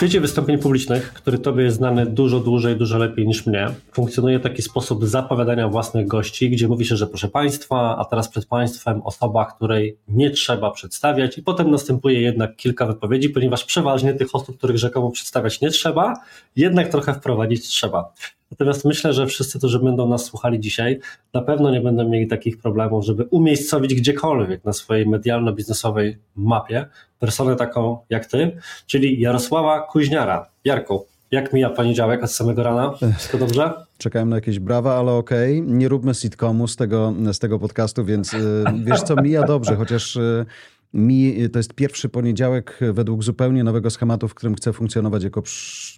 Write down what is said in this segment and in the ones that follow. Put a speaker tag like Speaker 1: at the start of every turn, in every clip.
Speaker 1: świecie wystąpień publicznych, który Tobie jest znany dużo dłużej, dużo lepiej niż mnie, funkcjonuje taki sposób zapowiadania własnych gości, gdzie mówi się, że proszę Państwa, a teraz przed Państwem osoba, której nie trzeba przedstawiać, i potem następuje jednak kilka wypowiedzi, ponieważ przeważnie tych osób, których rzekomo przedstawiać nie trzeba, jednak trochę wprowadzić trzeba. Natomiast myślę, że wszyscy, którzy będą nas słuchali dzisiaj, na pewno nie będą mieli takich problemów, żeby umiejscowić gdziekolwiek na swojej medialno-biznesowej mapie personę taką jak ty, czyli Jarosława Kuźniara. Jarku, jak mija poniedziałek od samego rana? Wszystko dobrze?
Speaker 2: Czekałem na jakieś brawa, ale okej. Okay. Nie róbmy sitcomu z tego, z tego podcastu, więc y, wiesz co, mija dobrze, chociaż y, mi to jest pierwszy poniedziałek według zupełnie nowego schematu, w którym chcę funkcjonować jako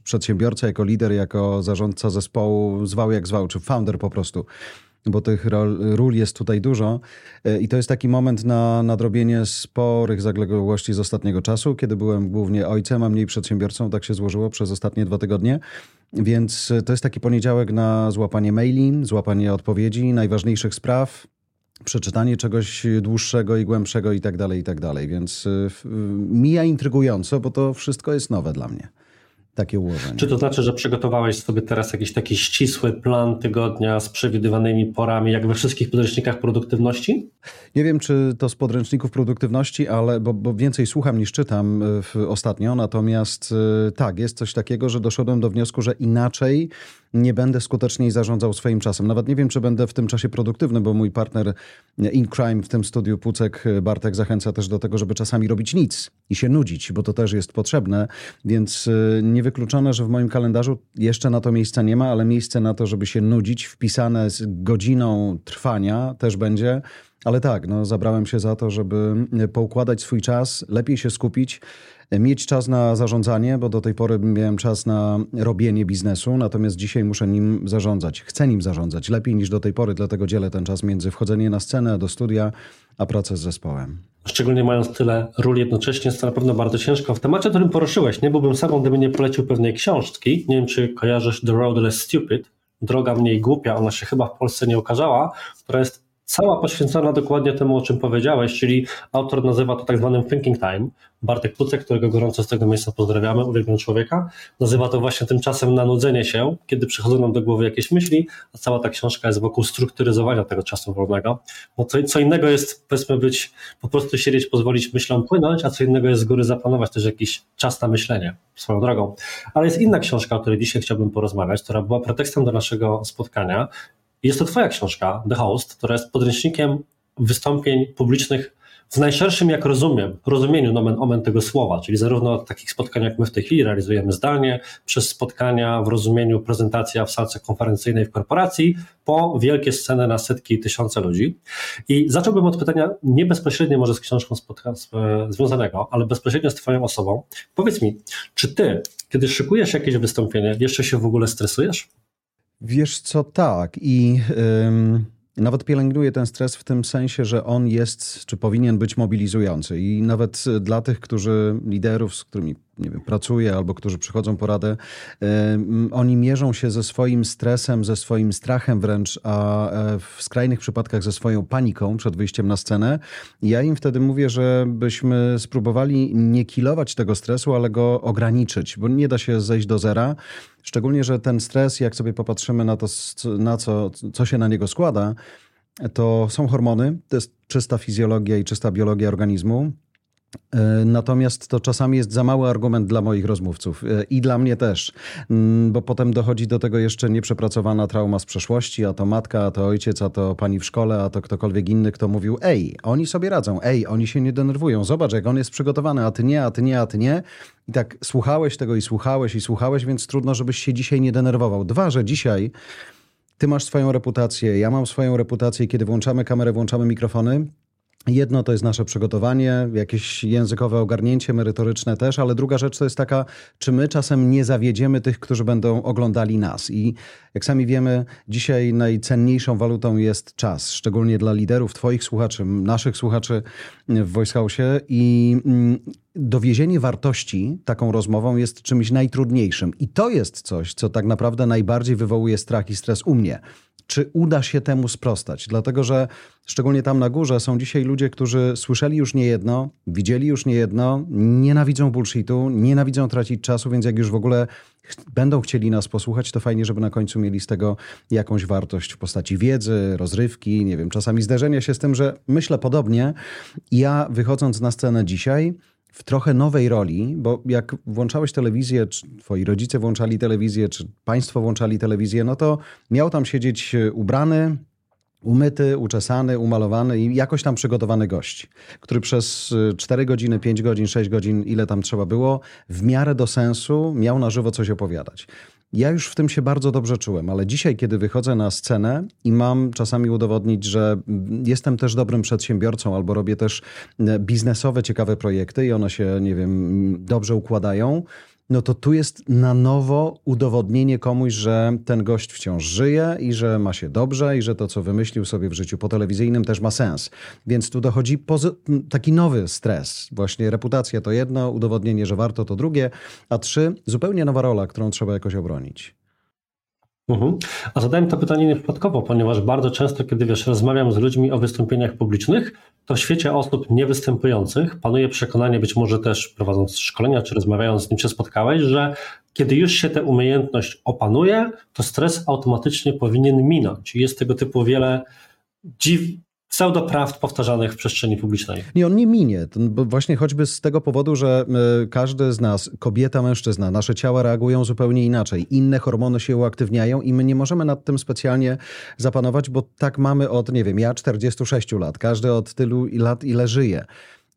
Speaker 2: przedsiębiorca, jako lider, jako zarządca zespołu, zwał jak zwał, czy founder po prostu bo tych ról, jest tutaj dużo. E, I to jest taki moment na nadrobienie sporych zaległości z ostatniego czasu, kiedy byłem głównie ojcem, a mniej przedsiębiorcą. Tak się złożyło przez ostatnie dwa tygodnie. Więc to jest taki poniedziałek na złapanie maili, złapanie odpowiedzi, najważniejszych spraw, przeczytanie czegoś dłuższego i głębszego i tak dalej, i tak dalej. Więc y, mija intrygująco, bo to wszystko jest nowe dla mnie takie ułożenie.
Speaker 1: Czy to znaczy, że przygotowałeś sobie teraz jakiś taki ścisły plan tygodnia z przewidywanymi porami, jak we wszystkich podręcznikach produktywności?
Speaker 2: Nie wiem, czy to z podręczników produktywności, ale bo, bo więcej słucham niż czytam y, w, ostatnio, natomiast y, tak, jest coś takiego, że doszedłem do wniosku, że inaczej nie będę skuteczniej zarządzał swoim czasem. Nawet nie wiem, czy będę w tym czasie produktywny, bo mój partner in crime w tym studiu, Pucek Bartek, zachęca też do tego, żeby czasami robić nic i się nudzić, bo to też jest potrzebne, więc y, niewykluczone, że w moim kalendarzu jeszcze na to miejsca nie ma, ale miejsce na to, żeby się nudzić, wpisane z godziną trwania też będzie. Ale tak, no, zabrałem się za to, żeby poukładać swój czas, lepiej się skupić, mieć czas na zarządzanie, bo do tej pory miałem czas na robienie biznesu, natomiast dzisiaj muszę nim zarządzać. Chcę nim zarządzać lepiej niż do tej pory, dlatego dzielę ten czas między wchodzeniem na scenę, do studia, a pracę z zespołem.
Speaker 1: Szczególnie mając tyle ról jednocześnie, jest to na pewno bardzo ciężko. W temacie, którym poruszyłeś, nie byłbym sobą, gdyby nie polecił pewnej książki. Nie wiem, czy kojarzysz The Road Less Stupid, Droga Mniej Głupia, ona się chyba w Polsce nie ukazała, która jest cała poświęcona dokładnie temu, o czym powiedziałeś, czyli autor nazywa to tak zwanym thinking time. Bartek Pucek, którego gorąco z tego miejsca pozdrawiamy, uwielbiam człowieka, nazywa to właśnie tymczasem na nudzenie się, kiedy przychodzą nam do głowy jakieś myśli, a cała ta książka jest wokół strukturyzowania tego czasu wolnego. Bo co, co innego jest, powiedzmy, być, po prostu siedzieć, pozwolić myślom płynąć, a co innego jest z góry zaplanować też jakiś czas na myślenie swoją drogą. Ale jest inna książka, o której dzisiaj chciałbym porozmawiać, która była pretekstem do naszego spotkania jest to Twoja książka, The Host, która jest podręcznikiem wystąpień publicznych w najszerszym, jak rozumiem, rozumieniu nomen omen tego słowa, czyli zarówno takich spotkań, jak my w tej chwili realizujemy zdalnie, przez spotkania w rozumieniu prezentacja w salce konferencyjnej w korporacji, po wielkie sceny na setki tysiące ludzi. I zacząłbym od pytania nie bezpośrednio może z książką e, związanego, ale bezpośrednio z Twoją osobą. Powiedz mi, czy Ty, kiedy szykujesz jakieś wystąpienie, jeszcze się w ogóle stresujesz?
Speaker 2: Wiesz co, tak. I ym, nawet pielęgnuję ten stres w tym sensie, że on jest, czy powinien być mobilizujący. I nawet dla tych, którzy, liderów, z którymi nie wiem, pracuję albo którzy przychodzą po radę, oni mierzą się ze swoim stresem, ze swoim strachem wręcz, a e, w skrajnych przypadkach ze swoją paniką przed wyjściem na scenę. I ja im wtedy mówię, żebyśmy spróbowali nie kilować tego stresu, ale go ograniczyć, bo nie da się zejść do zera. Szczególnie, że ten stres, jak sobie popatrzymy na to, na co, co się na niego składa, to są hormony, to jest czysta fizjologia i czysta biologia organizmu. E, natomiast to czasami jest za mały argument dla moich rozmówców e, i dla mnie też, bo potem dochodzi do tego jeszcze nieprzepracowana trauma z przeszłości, a to matka, a to ojciec, a to pani w szkole, a to ktokolwiek inny, kto mówił: Ej, oni sobie radzą, ej, oni się nie denerwują, zobacz, jak on jest przygotowany, a ty nie, a ty nie, a ty nie. I tak słuchałeś tego i słuchałeś i słuchałeś, więc trudno, żebyś się dzisiaj nie denerwował. Dwa, że dzisiaj. Ty masz swoją reputację, ja mam swoją reputację. Kiedy włączamy kamerę, włączamy mikrofony, Jedno to jest nasze przygotowanie, jakieś językowe ogarnięcie, merytoryczne też, ale druga rzecz to jest taka, czy my czasem nie zawiedziemy tych, którzy będą oglądali nas. I jak sami wiemy, dzisiaj najcenniejszą walutą jest czas, szczególnie dla liderów, Twoich słuchaczy, naszych słuchaczy w Voice House. I mm, dowiezienie wartości taką rozmową jest czymś najtrudniejszym. I to jest coś, co tak naprawdę najbardziej wywołuje strach i stres u mnie czy uda się temu sprostać. Dlatego, że szczególnie tam na górze są dzisiaj ludzie, którzy słyszeli już nie jedno, widzieli już nie jedno, nienawidzą bullshitu, nienawidzą tracić czasu, więc jak już w ogóle będą chcieli nas posłuchać, to fajnie, żeby na końcu mieli z tego jakąś wartość w postaci wiedzy, rozrywki, nie wiem, czasami zderzenia się z tym, że myślę podobnie. Ja wychodząc na scenę dzisiaj, w trochę nowej roli, bo jak włączałeś telewizję, czy twoi rodzice włączali telewizję, czy państwo włączali telewizję, no to miał tam siedzieć e, ubrany, umyty, uczesany, umalowany i jakoś tam przygotowany gość, który przez 4 e, godziny, 5 godzin, 6 godzin, ile tam trzeba było, w miarę do sensu miał na żywo coś opowiadać. Ja już w tym się bardzo dobrze czułem, ale dzisiaj, kiedy wychodzę na scenę i mam czasami udowodnić, że jestem też dobrym przedsiębiorcą albo robię też e, biznesowe, ciekawe projekty i one się, nie wiem, dobrze układają, no to tu jest na nowo udowodnienie komuś, że ten gość wciąż żyje i że ma się dobrze i że to, co wymyślił sobie w życiu potelewizyjnym też ma sens. Więc tu dochodzi taki nowy stres. Właśnie reputacja to jedno, udowodnienie, że warto to drugie, a trzy, zupełnie nowa rola, którą trzeba jakoś obronić.
Speaker 1: Mhm. A zadałem to pytanie nieprzypadkowo, ponieważ bardzo często, kiedy wiesz, rozmawiam z ludźmi o wystąpieniach publicznych, to w świecie osób niewystępujących panuje przekonanie, być może też prowadząc szkolenia czy rozmawiając z nim się spotkałeś, że kiedy już się tę umiejętność opanuje, to stres automatycznie powinien minąć. Jest tego typu wiele dziw, pseudoprawd powtarzanych w przestrzeni publicznej.
Speaker 2: Nie, on nie minie. Bo właśnie choćby z tego powodu, że e, każdy z nas, kobieta, mężczyzna, nasze ciała reagują zupełnie inaczej. Inne hormony się uaktywniają i my nie możemy nad tym specjalnie zapanować, bo tak mamy od, nie wiem, ja 46 lat, każdy od tylu lat, ile żyje.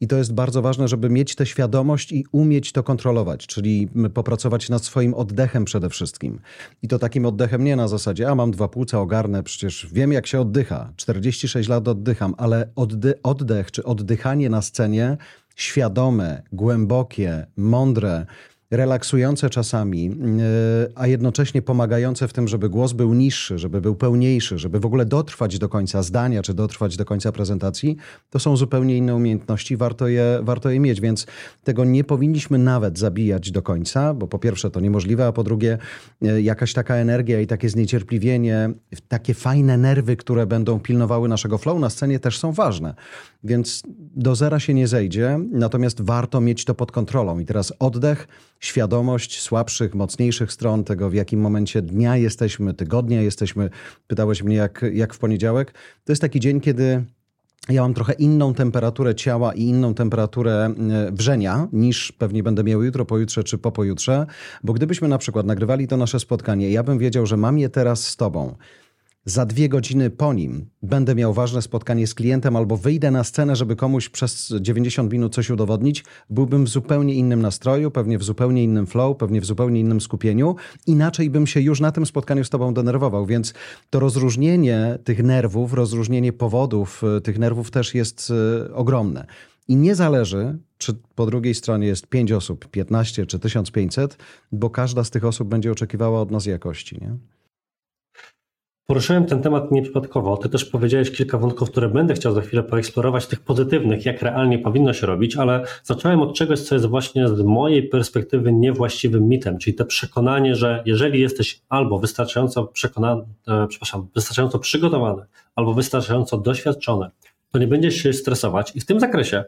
Speaker 2: I to jest bardzo ważne, żeby mieć tę świadomość i umieć to kontrolować, czyli popracować nad swoim oddechem przede wszystkim. I to takim oddechem nie na zasadzie, a mam dwa płuca, ogarnę, przecież wiem jak się oddycha. 46 lat oddycham, ale oddech czy oddychanie na scenie świadome, głębokie, mądre, relaksujące czasami, e, a jednocześnie pomagające w tym, żeby głos był niższy, żeby był pełniejszy, żeby w ogóle dotrwać do końca zdania, czy dotrwać do końca prezentacji, to są zupełnie inne umiejętności, warto je, warto je mieć, więc tego nie powinniśmy nawet zabijać do końca, bo po pierwsze to niemożliwe, a po drugie e, jakaś taka energia i takie zniecierpliwienie, takie fajne nerwy, które będą pilnowały naszego flow na scenie też są ważne. Więc do zera się nie zejdzie, natomiast warto mieć to pod kontrolą. I teraz oddech, świadomość słabszych, mocniejszych stron tego, w jakim momencie dnia jesteśmy, tygodnia jesteśmy. Pytałeś mnie, jak, jak w poniedziałek. To jest taki dzień, kiedy ja mam trochę inną temperaturę ciała i inną temperaturę e, wrzenia niż pewnie będę miał jutro, pojutrze czy po pojutrze, bo gdybyśmy na przykład nagrywali to nasze spotkanie, ja bym wiedział, że mam je teraz z tobą za dwie godziny po nim będę miał ważne spotkanie z klientem albo wyjdę na scenę, żeby komuś przez 90 minut coś udowodnić, byłbym w zupełnie innym nastroju, pewnie w zupełnie innym flow, pewnie w zupełnie innym skupieniu. Inaczej bym się już na tym spotkaniu z tobą denerwował, więc to rozróżnienie tych nerwów, rozróżnienie powodów y, tych nerwów też jest y, ogromne. I nie zależy, czy po drugiej stronie jest 5 osób, 15 czy 1500, bo każda z tych osób będzie oczekiwała od nas jakości. Nie?
Speaker 1: Poruszyłem ten temat nieprzypadkowo. Ty też powiedziałeś kilka wątków, które będę chciał za chwilę poeksplorować, tych pozytywnych, jak realnie powinno się robić, ale zacząłem od czegoś, co jest właśnie z mojej perspektywy niewłaściwym mitem, czyli to przekonanie, że jeżeli jesteś albo wystarczająco przekonany, e, przepraszam, wystarczająco przygotowany, albo wystarczająco doświadczony, to nie będziesz się stresować. I w tym zakresie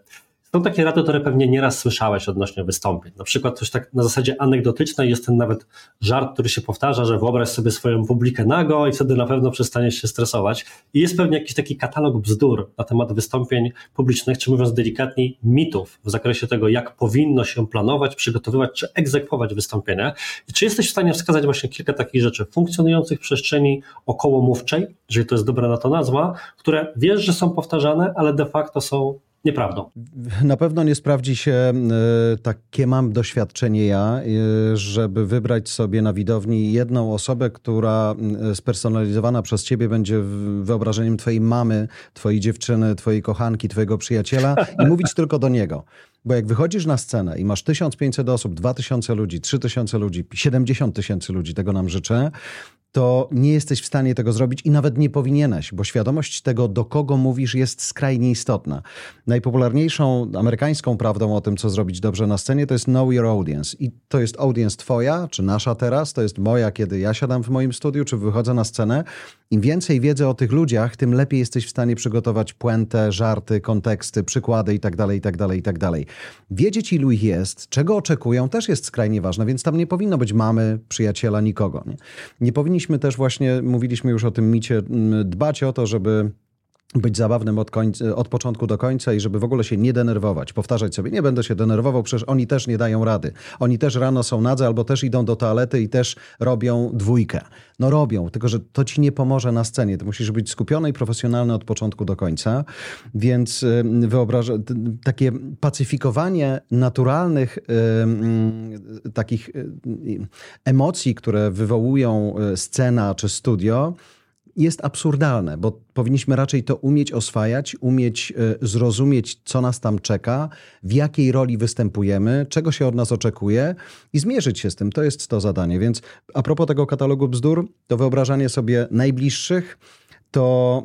Speaker 1: są takie rady, które pewnie nieraz słyszałeś odnośnie wystąpień. Na przykład coś tak na zasadzie anegdotycznej jest ten nawet żart, który się powtarza, że wyobraź sobie swoją publikę nago i wtedy na pewno przestaniesz się stresować. I jest pewnie jakiś taki katalog bzdur na temat wystąpień publicznych, czy mówiąc delikatniej, mitów w zakresie tego, jak powinno się planować, przygotowywać czy egzekwować wystąpienia. I czy jesteś w stanie wskazać właśnie kilka takich rzeczy funkcjonujących w przestrzeni okołomówczej, jeżeli to jest dobra na to nazwa, które wiesz, że są powtarzane, ale de facto są nieprawdą.
Speaker 2: Na pewno nie sprawdzi się e, takie mam doświadczenie ja, e, żeby wybrać sobie na widowni jedną osobę, która e, spersonalizowana przez ciebie będzie wyobrażeniem twojej mamy, twojej dziewczyny, twojej kochanki, twojego przyjaciela i mówić tylko do niego. Bo jak wychodzisz na scenę i masz 1500 osób, 2000 ludzi, 3000 ludzi, 70 tysięcy ludzi, tego nam życzę, to nie jesteś w stanie tego zrobić i nawet nie powinieneś, bo świadomość tego, do kogo mówisz, jest skrajnie istotna. Najpopularniejszą amerykańską prawdą o tym, co zrobić dobrze na scenie, to jest know your audience. I to jest audience twoja, czy nasza teraz, to jest moja, kiedy ja siadam w moim studiu, czy wychodzę na scenę. Im więcej wiedzy o tych ludziach, tym lepiej jesteś w stanie przygotować puentę, żarty, konteksty, przykłady itd., itd., itd. Wiedzieć, ilu ich jest, czego oczekują, też jest skrajnie ważne, więc tam nie powinno być mamy, przyjaciela, nikogo. Nie, nie powinniśmy też właśnie, mówiliśmy już o tym micie, dbać o to, żeby być zabawnym od, końca, od początku do końca i żeby w ogóle się nie denerwować. Powtarzać sobie, nie będę się denerwował, przecież oni też nie dają rady. Oni też rano są nadzy albo też idą do toalety i też robią dwójkę. No robią, tylko że to ci nie pomoże na scenie. Ty musisz być skupiony i profesjonalny od początku do końca. Więc wyobrażę, takie pacyfikowanie naturalnych takich emocji, które wywołują scena czy studio, jest absurdalne, bo powinniśmy raczej to umieć oswajać, umieć e, zrozumieć, co nas tam czeka, w jakiej roli występujemy, czego się od nas oczekuje i zmierzyć się z tym. To jest to zadanie. Więc a propos tego katalogu bzdur, to wyobrażanie sobie najbliższych, to.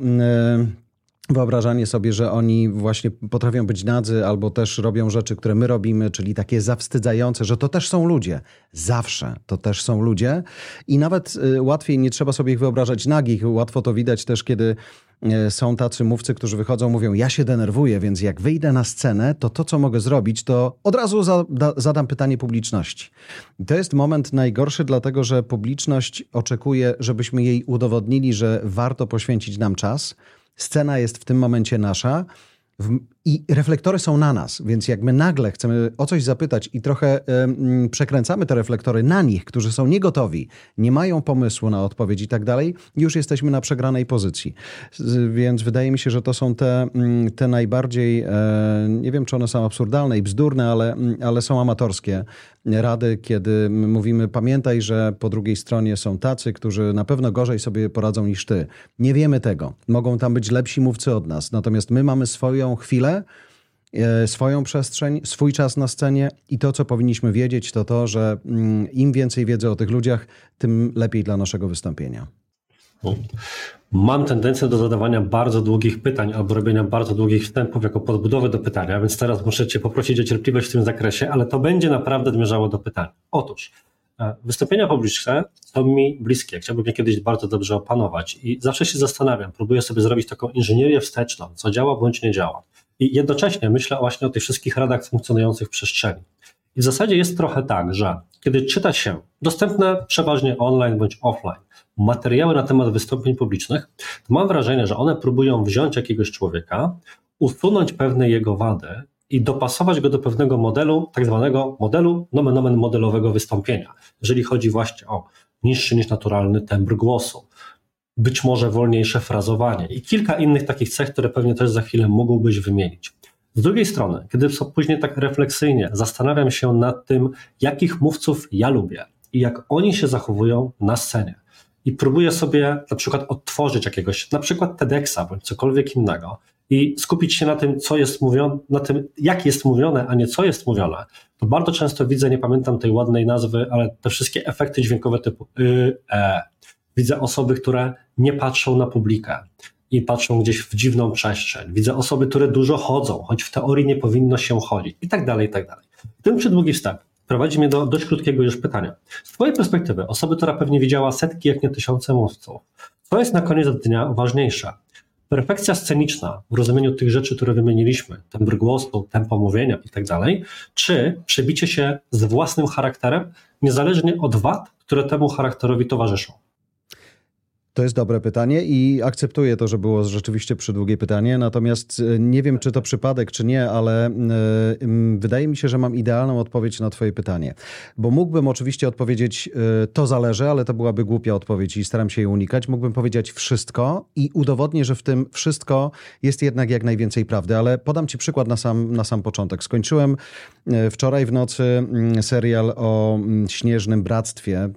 Speaker 2: Wyobrażanie sobie, że oni właśnie potrafią być nadzy albo też robią rzeczy, które my robimy, czyli takie zawstydzające, że to też są ludzie. Zawsze to też są ludzie i nawet y, łatwiej nie trzeba sobie ich wyobrażać nagich. Łatwo to widać też, kiedy y, są tacy mówcy, którzy wychodzą, mówią: Ja się denerwuję, więc jak wyjdę na scenę, to to, co mogę zrobić, to od razu zadam pytanie publiczności. I to jest moment najgorszy, dlatego że publiczność oczekuje, żebyśmy jej udowodnili, że warto poświęcić nam czas Scena jest w tym momencie nasza. I reflektory są na nas, więc jak my nagle chcemy o coś zapytać i trochę y, przekręcamy te reflektory na nich, którzy są niegotowi, nie mają pomysłu na odpowiedź i tak dalej, już jesteśmy na przegranej pozycji. Więc wydaje mi się, że to są te, te najbardziej, e, nie wiem czy one są absurdalne i bzdurne, ale, ale są amatorskie rady, kiedy mówimy, pamiętaj, że po drugiej stronie są tacy, którzy na pewno gorzej sobie poradzą niż ty. Nie wiemy tego. Mogą tam być lepsi mówcy od nas, natomiast my mamy swoją chwilę, E, swoją przestrzeń, swój czas na scenie i to, co powinniśmy wiedzieć, to to, że mm, im więcej wiedzy o tych ludziach, tym lepiej dla naszego wystąpienia.
Speaker 1: Mam tendencję do zadawania bardzo długich pytań albo robienia bardzo długich wstępów jako podbudowę do pytania, więc teraz muszę Cię poprosić o cierpliwość w tym zakresie, ale to będzie naprawdę zmierzało do pytania. Otóż, e, wystąpienia publiczne są mi bliskie. Chciałbym je kiedyś bardzo dobrze opanować i zawsze się zastanawiam, próbuję sobie zrobić taką inżynierię wsteczną, co działa bądź nie działa. I jednocześnie myślę właśnie o tych wszystkich radach funkcjonujących w przestrzeni. I w zasadzie jest trochę tak, że kiedy czyta się dostępne przeważnie online bądź offline materiały na temat wystąpień publicznych, to mam wrażenie, że one próbują wziąć jakiegoś człowieka, usunąć pewne jego wady i dopasować go do pewnego modelu, tak zwanego modelu nomen omen modelowego wystąpienia. Jeżeli chodzi właśnie o niższy niż naturalny tembr głosu, być może wolniejsze frazowanie i kilka innych takich cech, które pewnie też za chwilę mógłbyś wymienić. Z drugiej strony, kiedy później tak refleksyjnie zastanawiam się nad tym, jakich mówców ja lubię i jak oni się zachowują na scenie, i próbuję sobie na przykład odtworzyć jakiegoś, na przykład TEDxa bądź cokolwiek innego i skupić się na tym, co jest mówione, na tym, jak jest mówione, a nie co jest mówione, to bardzo często widzę, nie pamiętam tej ładnej nazwy, ale te wszystkie efekty dźwiękowe typu y, e, Widzę osoby, które nie patrzą na publikę i patrzą gdzieś w dziwną przestrzeń. Widzę osoby, które dużo chodzą, choć w teorii nie powinno się chodzić i tak dalej, i tak dalej. Ten przydługi wstęp prowadzi mnie do dość krótkiego już pytania. Z Twojej perspektywy, osoby, która pewnie widziała setki, jak nie tysiące mówców, co jest na koniec dnia ważniejsze? Perfekcja sceniczna w rozumieniu tych rzeczy, które wymieniliśmy, tembr głosu, tempo mówienia i tak dalej, czy przebicie się z własnym charakterem, niezależnie od wad, które temu charakterowi towarzyszą?
Speaker 2: To jest dobre pytanie i akceptuję to, że było rzeczywiście przydługie pytanie. Natomiast e, nie wiem, czy to przypadek, czy nie, ale y, wydaje mi się, że mam idealną odpowiedź na Twoje pytanie. Bo mógłbym oczywiście odpowiedzieć, y, to zależy, ale to byłaby głupia odpowiedź i staram się jej unikać. Mógłbym powiedzieć wszystko i udowodnię, że w tym wszystko jest jednak jak najwięcej prawdy. Ale podam Ci przykład na sam, na sam początek. Skończyłem wczoraj w nocy mm, serial o mm, śnieżnym bractwie.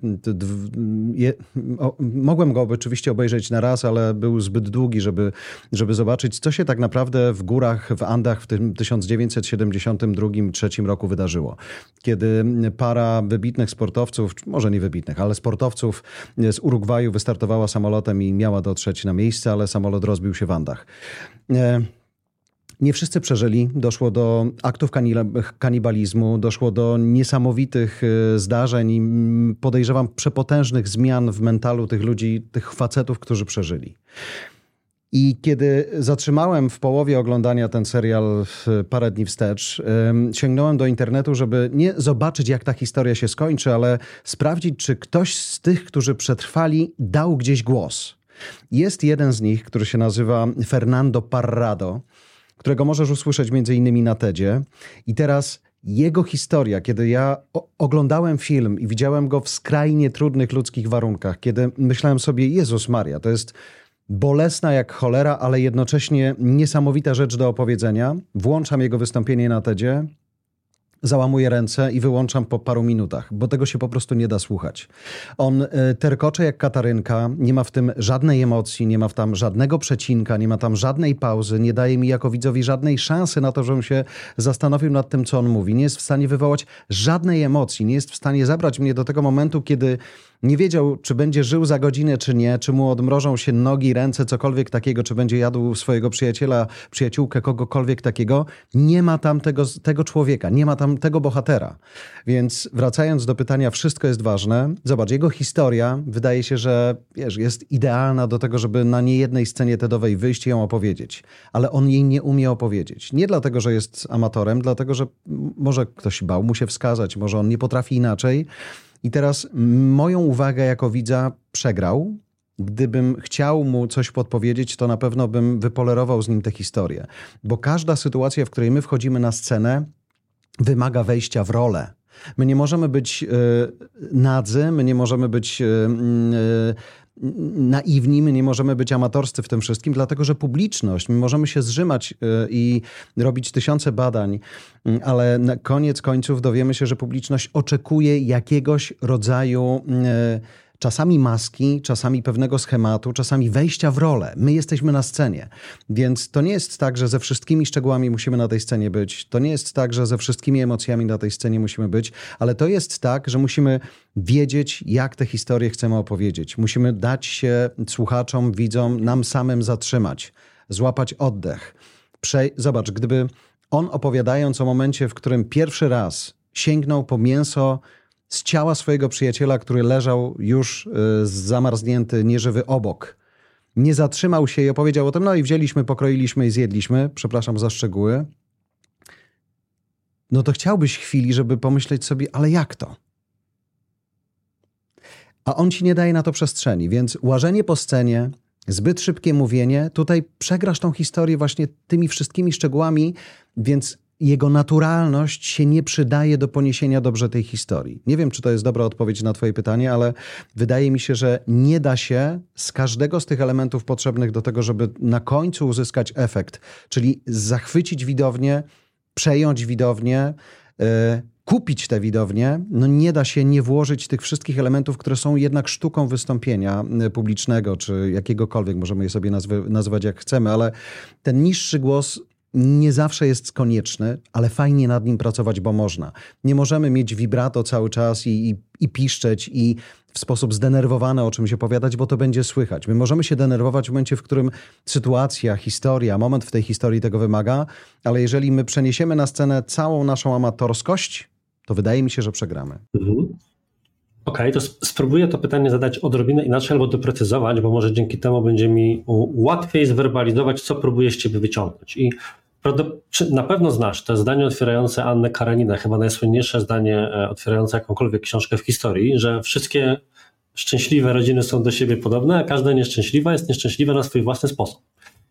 Speaker 2: Mogłem go być oczywiście obejrzeć na raz, ale był zbyt długi, żeby, żeby zobaczyć, co się tak naprawdę w górach, w Andach w tym 1972-1973 roku wydarzyło. Kiedy para wybitnych sportowców, może nie wybitnych, ale sportowców z Urugwaju wystartowała samolotem i miała dotrzeć na miejsce, ale samolot rozbił się w Andach. E, Nie wszyscy przeżyli. Doszło do aktów kanibalizmu, doszło do niesamowitych y, zdarzeń mm, podejrzewam przepotężnych zmian w mentalu tych ludzi, tych facetów, którzy przeżyli. I kiedy zatrzymałem w połowie oglądania ten serial parę dni wstecz, sięgnąłem do internetu, żeby nie zobaczyć, jak ta historia się skończy, ale sprawdzić, czy ktoś z tych, którzy przetrwali, dał gdzieś głos. Jest jeden z nich, który się nazywa Fernando Parrado, którego możesz usłyszeć między innymi na TEDzie. I teraz jego historia, kiedy ja oglądałem film i widziałem go w skrajnie trudnych ludzkich warunkach, kiedy myślałem sobie, Jezus Maria, to jest bolesna jak cholera, ale jednocześnie niesamowita rzecz do opowiedzenia. Włączam jego wystąpienie na TEDzie załamuję ręce i wyłączam po paru minutach, bo tego się po prostu nie da słuchać. On e, terkocze jak katarynka, nie ma w tym żadnej emocji, nie ma tam żadnego przecinka, nie ma tam żadnej pauzy, nie daje mi jako widzowi żadnej szansy na to, żebym się zastanowił nad tym, co on mówi. Nie jest w stanie wywołać żadnej emocji, nie jest w stanie zabrać mnie do tego momentu, kiedy nie wiedział, czy będzie żył za godzinę, czy nie, czy mu odmrożą się nogi, ręce, cokolwiek takiego, czy będzie jadł swojego przyjaciela, przyjaciółkę, kogokolwiek takiego. Nie ma tam tego, tego człowieka, nie ma tam tego bohatera. Więc wracając do pytania, wszystko jest ważne. Zobacz, jego historia wydaje się, że wiesz, jest idealna do tego, żeby na niejednej scenie TEDowej wyjść i ją opowiedzieć. Ale on jej nie umie opowiedzieć. Nie dlatego, że jest amatorem, dlatego, że może ktoś bał mu się wskazać, może on nie potrafi inaczej. I teraz moją uwagę jako widza przegrał. Gdybym chciał mu coś podpowiedzieć, to na pewno bym wypolerował z nim tę historię. Bo każda sytuacja, w której my wchodzimy na scenę, wymaga wejścia w rolę. My nie możemy być y, nadzy, my nie możemy być y, y, naiwni, my nie możemy być amatorscy w tym wszystkim, dlatego że publiczność, my możemy się zrzymać y, i robić tysiące badań, y, ale na koniec końców dowiemy się, że publiczność oczekuje jakiegoś rodzaju y, czasami maski, czasami pewnego schematu, czasami wejścia w rolę. My jesteśmy na scenie, więc to nie jest tak, że ze wszystkimi szczegółami musimy na tej scenie być. To nie jest tak, że ze wszystkimi emocjami na tej scenie musimy być, ale to jest tak, że musimy wiedzieć, jak tę historię chcemy opowiedzieć. Musimy dać się słuchaczom, widzom, nam samym zatrzymać, złapać oddech. Prze Zobacz, gdyby on opowiadając o momencie, w którym pierwszy raz sięgnął po mięso z ciała swojego przyjaciela, który leżał już y, zamarznięty, nieżywy obok. Nie zatrzymał się i opowiedział o tym, no i wzięliśmy, pokroiliśmy i zjedliśmy, przepraszam za szczegóły. No to chciałbyś chwili, żeby pomyśleć sobie, ale jak to? A on ci nie daje na to przestrzeni, więc łażenie po scenie, zbyt szybkie mówienie, tutaj przegrasz tą historię właśnie tymi wszystkimi szczegółami, więc jego naturalność się nie przydaje do poniesienia dobrze tej historii. Nie wiem, czy to jest dobra odpowiedź na Twoje pytanie, ale wydaje mi się, że nie da się z każdego z tych elementów potrzebnych do tego, żeby na końcu uzyskać efekt, czyli zachwycić widownię, przejąć widownię, yy, kupić tę widownię, no nie da się nie włożyć tych wszystkich elementów, które są jednak sztuką wystąpienia e, publicznego, czy jakiegokolwiek, możemy je sobie nazwy, nazwać jak chcemy, ale ten niższy głos nie zawsze jest konieczny, ale fajnie nad nim pracować, bo można. Nie możemy mieć vibrato cały czas i, i, i piszczeć i w sposób zdenerwowany o czymś opowiadać, bo to będzie słychać. My możemy się denerwować w momencie, w którym sytuacja, historia, moment w tej historii tego wymaga, ale jeżeli my przeniesiemy na scenę całą naszą amatorskość, to wydaje mi się, że przegramy. Mhm.
Speaker 1: Okej, okay, to spróbuję to pytanie zadać odrobinę inaczej albo doprecyzować, bo może dzięki temu będzie mi łatwiej zwerbalizować, co próbuję z ciebie wyciągnąć. I na pewno znasz to zdanie otwierające Annę Kareninę, chyba najsłynniejsze zdanie e, otwierające jakąkolwiek książkę w historii, że wszystkie szczęśliwe rodziny są do siebie podobne, a każda nieszczęśliwa jest nieszczęśliwa na swój własny sposób.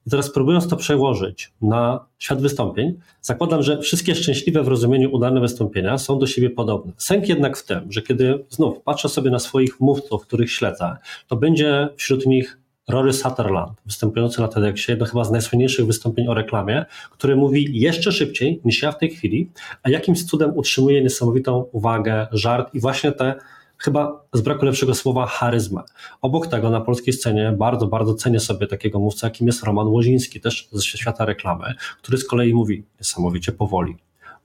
Speaker 1: I teraz próbując to przełożyć na świat wystąpień, zakładam, że wszystkie szczęśliwe w rozumieniu udane wystąpienia są do siebie podobne. Sęk jednak w tym, że kiedy znów patrzę sobie na swoich mówców, których śledzę, to będzie wśród nich Rory Sutherland, występujący na TEDxie, jedno chyba z najsłynniejszych wystąpień o reklamie, który mówi jeszcze szybciej niż ja w tej chwili, a jakimś cudem utrzymuje niesamowitą uwagę, żart i właśnie te chyba z braku lepszego słowa charyzmę. Obok tego na polskiej scenie bardzo, bardzo cenię sobie takiego mówcę, jakim jest Roman Łoziński, też ze świata reklamy, który z kolei mówi niesamowicie powoli,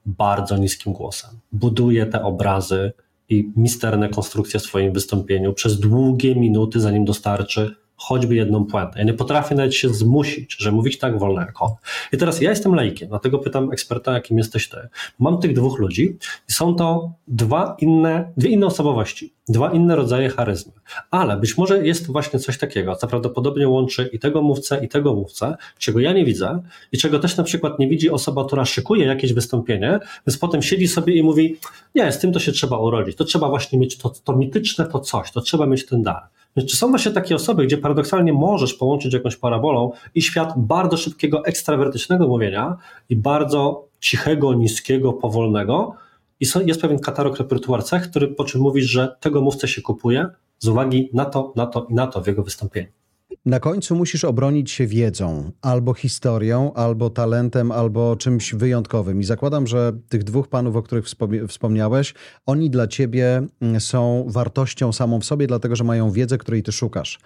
Speaker 1: bardzo niskim głosem. Buduje te obrazy i misterne konstrukcje w swoim wystąpieniu przez długie minuty, zanim dostarczy choćby jedną puentę. Ja nie potrafię nawet się zmusić, że mówić tak wolno jak on. I teraz ja jestem lejkiem, dlatego pytam eksperta, jakim jesteś ty. Mam tych dwóch ludzi i są to dwa inne, dwie inne osobowości, dwa inne rodzaje charyzmy. Ale być może jest właśnie coś takiego, co prawdopodobnie łączy i tego mówcę, i tego mówcę, czego ja nie widzę i czego też na przykład nie widzi osoba, która szykuje jakieś wystąpienie, więc potem siedzi sobie i mówi, nie, z tym to się trzeba urodzić, to trzeba właśnie mieć to, to mityczne to coś, to trzeba mieć ten dar. Czy są właśnie takie osoby, gdzie paradoksalnie możesz połączyć jakąś parabolą i świat bardzo szybkiego, ekstrawertycznego mówienia i bardzo cichego, niskiego, powolnego i jest pewien katalog repertuar cech, który po czym mówisz, że tego mówcę się kupuje z uwagi na to, na to i na to w jego wystąpieniu.
Speaker 2: Na końcu musisz obronić się wiedzą, albo historią, albo talentem, albo czymś wyjątkowym. I zakładam, że tych dwóch panów, o których wspomniałeś, oni dla ciebie mm, są wartością samą w sobie, dlatego że mają wiedzę, której ty szukasz.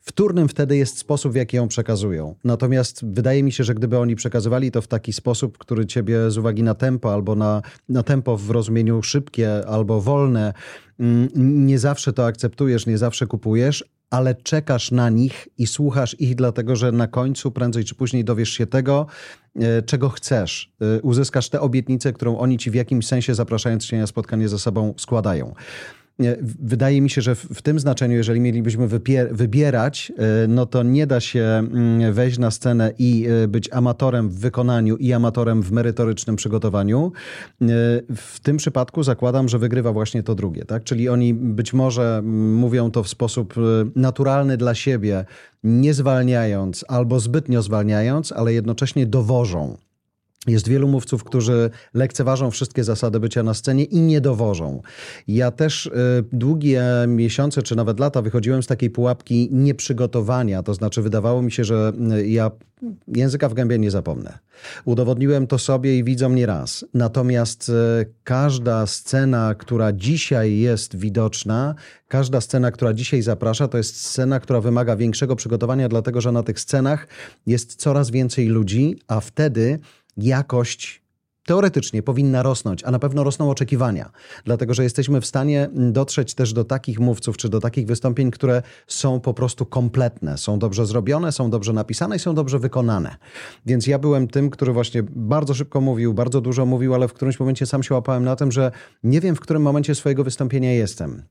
Speaker 2: Wtórnym wtedy jest sposób, w jaki ją przekazują. Natomiast wydaje mi się, że gdyby oni przekazywali to w taki sposób, który ciebie z uwagi na tempo albo na, na tempo w rozumieniu szybkie albo wolne, mm, nie zawsze to akceptujesz, nie zawsze kupujesz, ale czekasz na nich i słuchasz ich, dlatego że na końcu, prędzej czy później, dowiesz się tego, e, czego chcesz. E, uzyskasz tę obietnicę, którą oni ci w jakimś sensie, zapraszając cię na spotkanie ze sobą, składają. Wydaje mi się, że w tym znaczeniu, jeżeli mielibyśmy wybierać, e, no to nie da się mm, wejść na scenę i e, być amatorem w wykonaniu i amatorem w merytorycznym przygotowaniu. E, w tym przypadku zakładam, że wygrywa właśnie to drugie, tak? Czyli oni być może mm, mówią to w sposób naturalny dla siebie, nie zwalniając albo zbytnio zwalniając, ale jednocześnie dowożą jest wielu mówców, którzy lekceważą wszystkie zasady bycia na scenie i nie dowożą. Ja też y, długie miesiące czy nawet lata wychodziłem z takiej pułapki nieprzygotowania, to znaczy wydawało mi się, że ja języka w gębie nie zapomnę. Udowodniłem to sobie i widzom nie raz. Natomiast y, każda scena, która dzisiaj jest widoczna, każda scena, która dzisiaj zaprasza, to jest scena, która wymaga większego przygotowania, dlatego że na tych scenach jest coraz więcej ludzi, a wtedy jakość teoretycznie powinna rosnąć, a na pewno rosną oczekiwania, dlatego że jesteśmy w stanie dotrzeć też do takich mówców czy do takich wystąpień, które są po prostu kompletne, są dobrze zrobione, są dobrze napisane i są dobrze wykonane. Więc ja byłem tym, który właśnie bardzo szybko mówił, bardzo dużo mówił, ale w którymś momencie sam się łapałem na tym, że nie wiem, w którym momencie swojego wystąpienia jestem.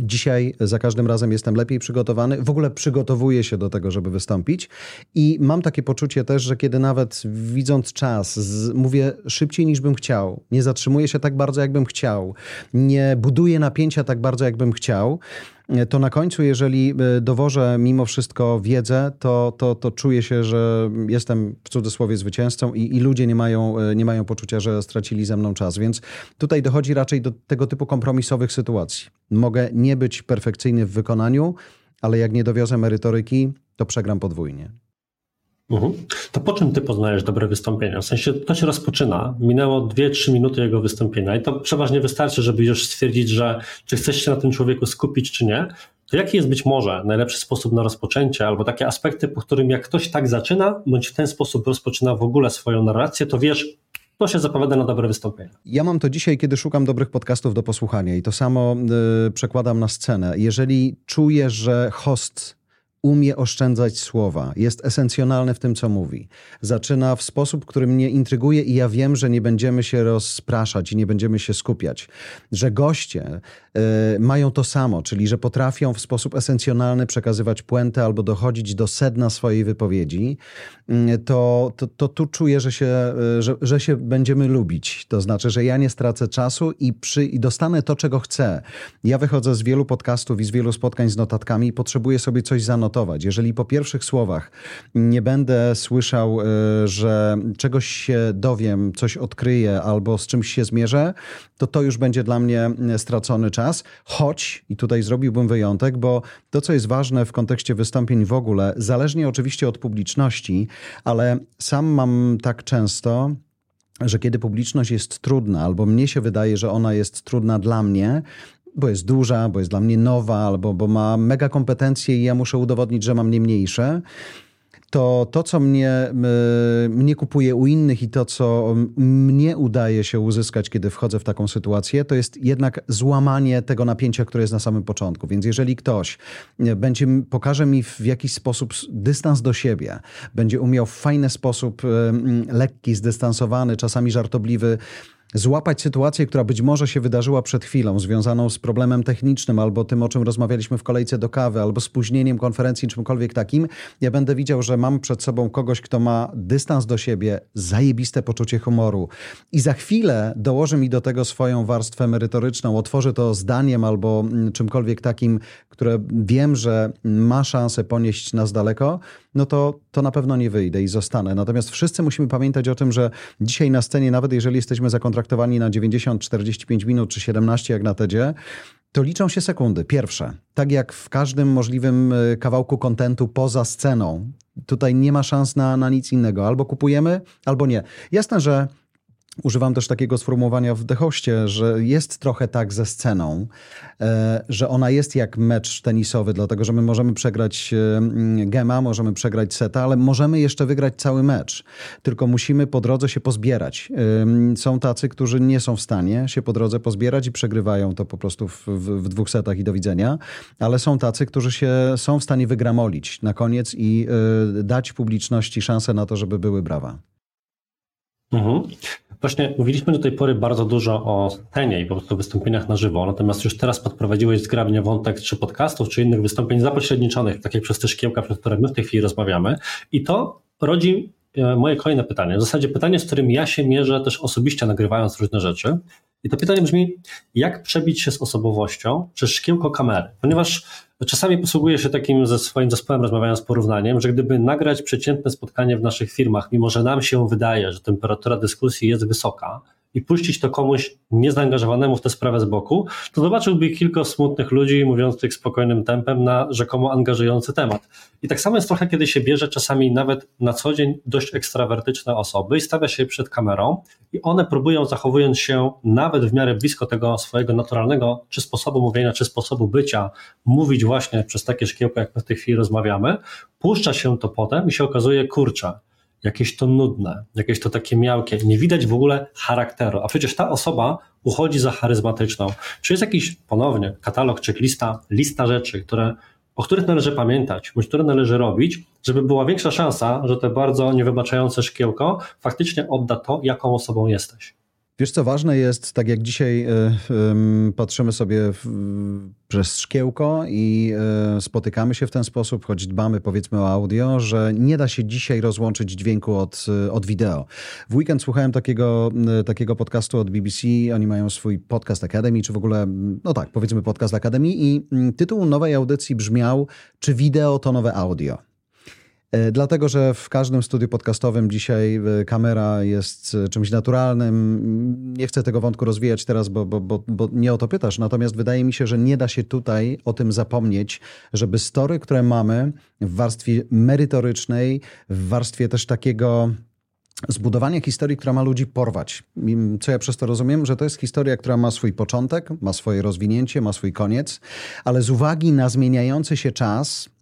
Speaker 2: Dzisiaj za każdym razem jestem lepiej przygotowany, w ogóle przygotowuję się do tego, żeby wystąpić. I mam takie poczucie też, że kiedy nawet widząc czas, z, mówię szybciej niż bym chciał, nie zatrzymuję się tak bardzo, jakbym chciał, nie buduję napięcia tak bardzo, jakbym chciał, to na końcu, jeżeli e, dowożę mimo wszystko wiedzę, to, to, to czuję się, że jestem w cudzysłowie zwycięzcą i, i ludzie nie mają, e, nie mają poczucia, że stracili ze mną czas. Więc tutaj dochodzi raczej do tego typu kompromisowych sytuacji. Mogę nie być perfekcyjny w wykonaniu, ale jak nie dowiozę merytoryki, to przegram podwójnie.
Speaker 1: Mhm. To po czym ty poznajesz dobre wystąpienia? W sensie to się rozpoczyna, minęło 2-3 minuty jego wystąpienia i to przeważnie wystarczy, żeby już stwierdzić, że czy chcesz się na tym człowieku skupić, czy nie. To jaki jest być może najlepszy sposób na rozpoczęcie, albo takie aspekty, po którym jak ktoś tak zaczyna, bądź w ten sposób rozpoczyna w ogóle swoją narrację, to wiesz, to się zapowiada na dobre wystąpienie.
Speaker 2: Ja mam to dzisiaj, kiedy szukam dobrych podcastów do posłuchania i to samo y, przekładam na scenę. Jeżeli czuję, że host umie oszczędzać słowa, jest esencjonalny w tym, co mówi. Zaczyna w sposób, który mnie intryguje i ja wiem, że nie będziemy się rozpraszać i nie będziemy się skupiać. Że goście y, mają to samo, czyli że potrafią w sposób esencjonalny przekazywać puentę albo dochodzić do sedna swojej wypowiedzi, y, to, to, to, tu czuję, że się, y, że, że się będziemy lubić. To znaczy, że ja nie stracę czasu i, przy, i dostanę to, czego chcę. Ja wychodzę z wielu podcastów i z wielu spotkań z notatkami i potrzebuję sobie coś zanotować jeżeli po pierwszych słowach nie będę słyszał, e, że czegoś się dowiem, coś odkryję albo z czymś się zmierzę, to to już będzie dla mnie e, stracony czas. Choć, i tutaj zrobiłbym wyjątek, bo to, co jest ważne w kontekście wystąpień w ogóle, zależnie oczywiście od publiczności, ale sam mam tak często, że kiedy publiczność jest trudna, albo mnie się wydaje, że ona jest trudna dla mnie, bo jest duża, bo jest dla mnie nowa, albo bo ma mega kompetencje i ja muszę udowodnić, że mam nie mniejsze, to to, co mnie, mnie kupuje u innych i to, co mnie udaje się uzyskać, kiedy wchodzę w taką sytuację, to jest jednak złamanie tego napięcia, które jest na samym początku. Więc jeżeli ktoś będzie, pokaże mi w jakiś sposób dystans do siebie, będzie umiał w fajny sposób, lekki, zdystansowany, czasami żartobliwy, złapać sytuację, która być może się wydarzyła przed chwilą, związaną z problemem technicznym, albo tym, o czym rozmawialiśmy w kolejce do kawy, albo spóźnieniem konferencji, czymkolwiek takim, ja będę widział, że mam przed sobą kogoś, kto ma dystans do siebie, zajebiste poczucie humoru. I za chwilę dołoży mi do tego swoją warstwę merytoryczną, otworzy to zdaniem albo mm, czymkolwiek takim, które wiem, że ma szansę ponieść nas daleko, no to, to na pewno nie wyjdę i zostanę. Natomiast wszyscy musimy pamiętać o tym, że dzisiaj na scenie, nawet jeżeli jesteśmy zakontraktowani na 90, 45 minut czy 17 jak na TEDzie, to liczą się sekundy. Pierwsze, tak jak w każdym możliwym e, kawałku kontentu poza sceną, tutaj nie ma szans na, na nic innego. Albo kupujemy, albo nie. Jasne, że Używam też takiego sformułowania w Dehoście, że jest trochę tak ze sceną, e, że ona jest jak mecz tenisowy, dlatego że my możemy przegrać e, gema, możemy przegrać seta, ale możemy jeszcze wygrać cały mecz. Tylko musimy po drodze się pozbierać. E, są tacy, którzy nie są w stanie się po drodze pozbierać i przegrywają to po prostu w, w, w dwóch setach i do widzenia, ale są tacy, którzy się są w stanie wygramolić na koniec i dać publiczności szansę na to, żeby były brawa.
Speaker 1: Mhm. Właśnie mówiliśmy do tej pory bardzo dużo o scenie i po prostu wystąpieniach na żywo, natomiast już teraz podprowadziłeś zgrabnie wątek czy podcastów, czy innych wystąpień zapośredniczonych, tak jak przez te szkiełka, przez które my w tej chwili rozmawiamy. I to rodzi e, moje kolejne pytanie. W zasadzie pytanie, z którym ja się mierzę też osobiście nagrywając różne rzeczy. I to pytanie brzmi, jak przebić się z osobowością przez szkiełko kamery? Ponieważ czasami posługuję się takim ze swoim zespołem, rozmawiając porównaniem, że gdyby nagrać przeciętne spotkanie w naszych firmach, mimo że nam się wydaje, że temperatura dyskusji jest wysoka, i puścić to komuś niezaangażowanemu w tę sprawę z boku, to zobaczyłby kilka smutnych ludzi mówiących spokojnym tempem na rzekomo angażujący temat. I tak samo jest trochę, kiedy się bierze czasami nawet na co dzień dość ekstrawertyczne osoby i stawia się przed kamerą i one próbują, zachowując się nawet w miarę blisko tego swojego naturalnego czy sposobu mówienia, czy sposobu bycia, mówić właśnie przez takie szkiełko, jak my w tej chwili rozmawiamy, puszcza się to potem i się okazuje, kurczę, jakieś to nudne, jakieś to takie miałkie, nie widać w ogóle charakteru, a przecież ta osoba uchodzi za charyzmatyczną. Czy jest jakiś, ponownie, katalog, czy lista, lista rzeczy, które, o których należy pamiętać, bądź które należy robić, żeby była większa szansa, że to bardzo niewybaczające szkiełko faktycznie odda to, jaką osobą jesteś?
Speaker 2: Wiesz co, ważne jest, tak jak dzisiaj y, y, patrzymy sobie w, przez szkiełko i y, spotykamy się w ten sposób, choć dbamy powiedzmy o audio, że nie da się dzisiaj rozłączyć dźwięku od, od wideo. W weekend słuchałem takiego, takiego podcastu od BBC, oni mają swój podcast Academy, czy w ogóle, no tak, powiedzmy podcast Academy i tytuł nowej audycji brzmiał, czy wideo to nowe audio? E, dlatego, że w każdym studiu podcastowym dzisiaj e, kamera jest e, czymś naturalnym. Nie chcę tego wątku rozwijać teraz, bo, bo, bo, bo nie o to pytasz. Natomiast wydaje mi się, że nie da się tutaj o tym zapomnieć, żeby story, które mamy w warstwie merytorycznej, w warstwie też takiego zbudowania historii, która ma ludzi porwać. Co ja przez to rozumiem? Że to jest historia, która ma swój początek, ma swoje rozwinięcie, ma swój koniec, ale z uwagi na zmieniający się czas,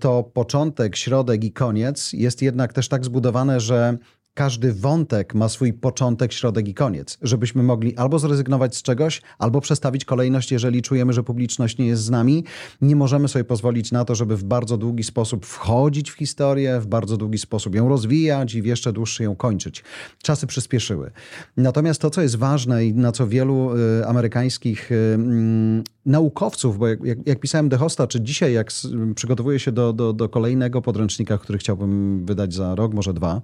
Speaker 2: to początek, środek i koniec. Jest jednak też tak zbudowane, że każdy wątek ma swój początek, środek i koniec, żebyśmy mogli albo zrezygnować z czegoś, albo przestawić kolejność, jeżeli czujemy, że publiczność nie jest z nami. Nie możemy sobie pozwolić na to, żeby w bardzo długi sposób wchodzić w historię, w bardzo długi sposób ją rozwijać i w jeszcze dłuższy ją kończyć. Czasy przyspieszyły. Natomiast to, co jest ważne i na co wielu y, amerykańskich y, mm, naukowców, bo jak, jak, jak pisałem czy dzisiaj, jak przygotowuję się do, do, do kolejnego podręcznika, który chciałbym wydać za rok, może dwa,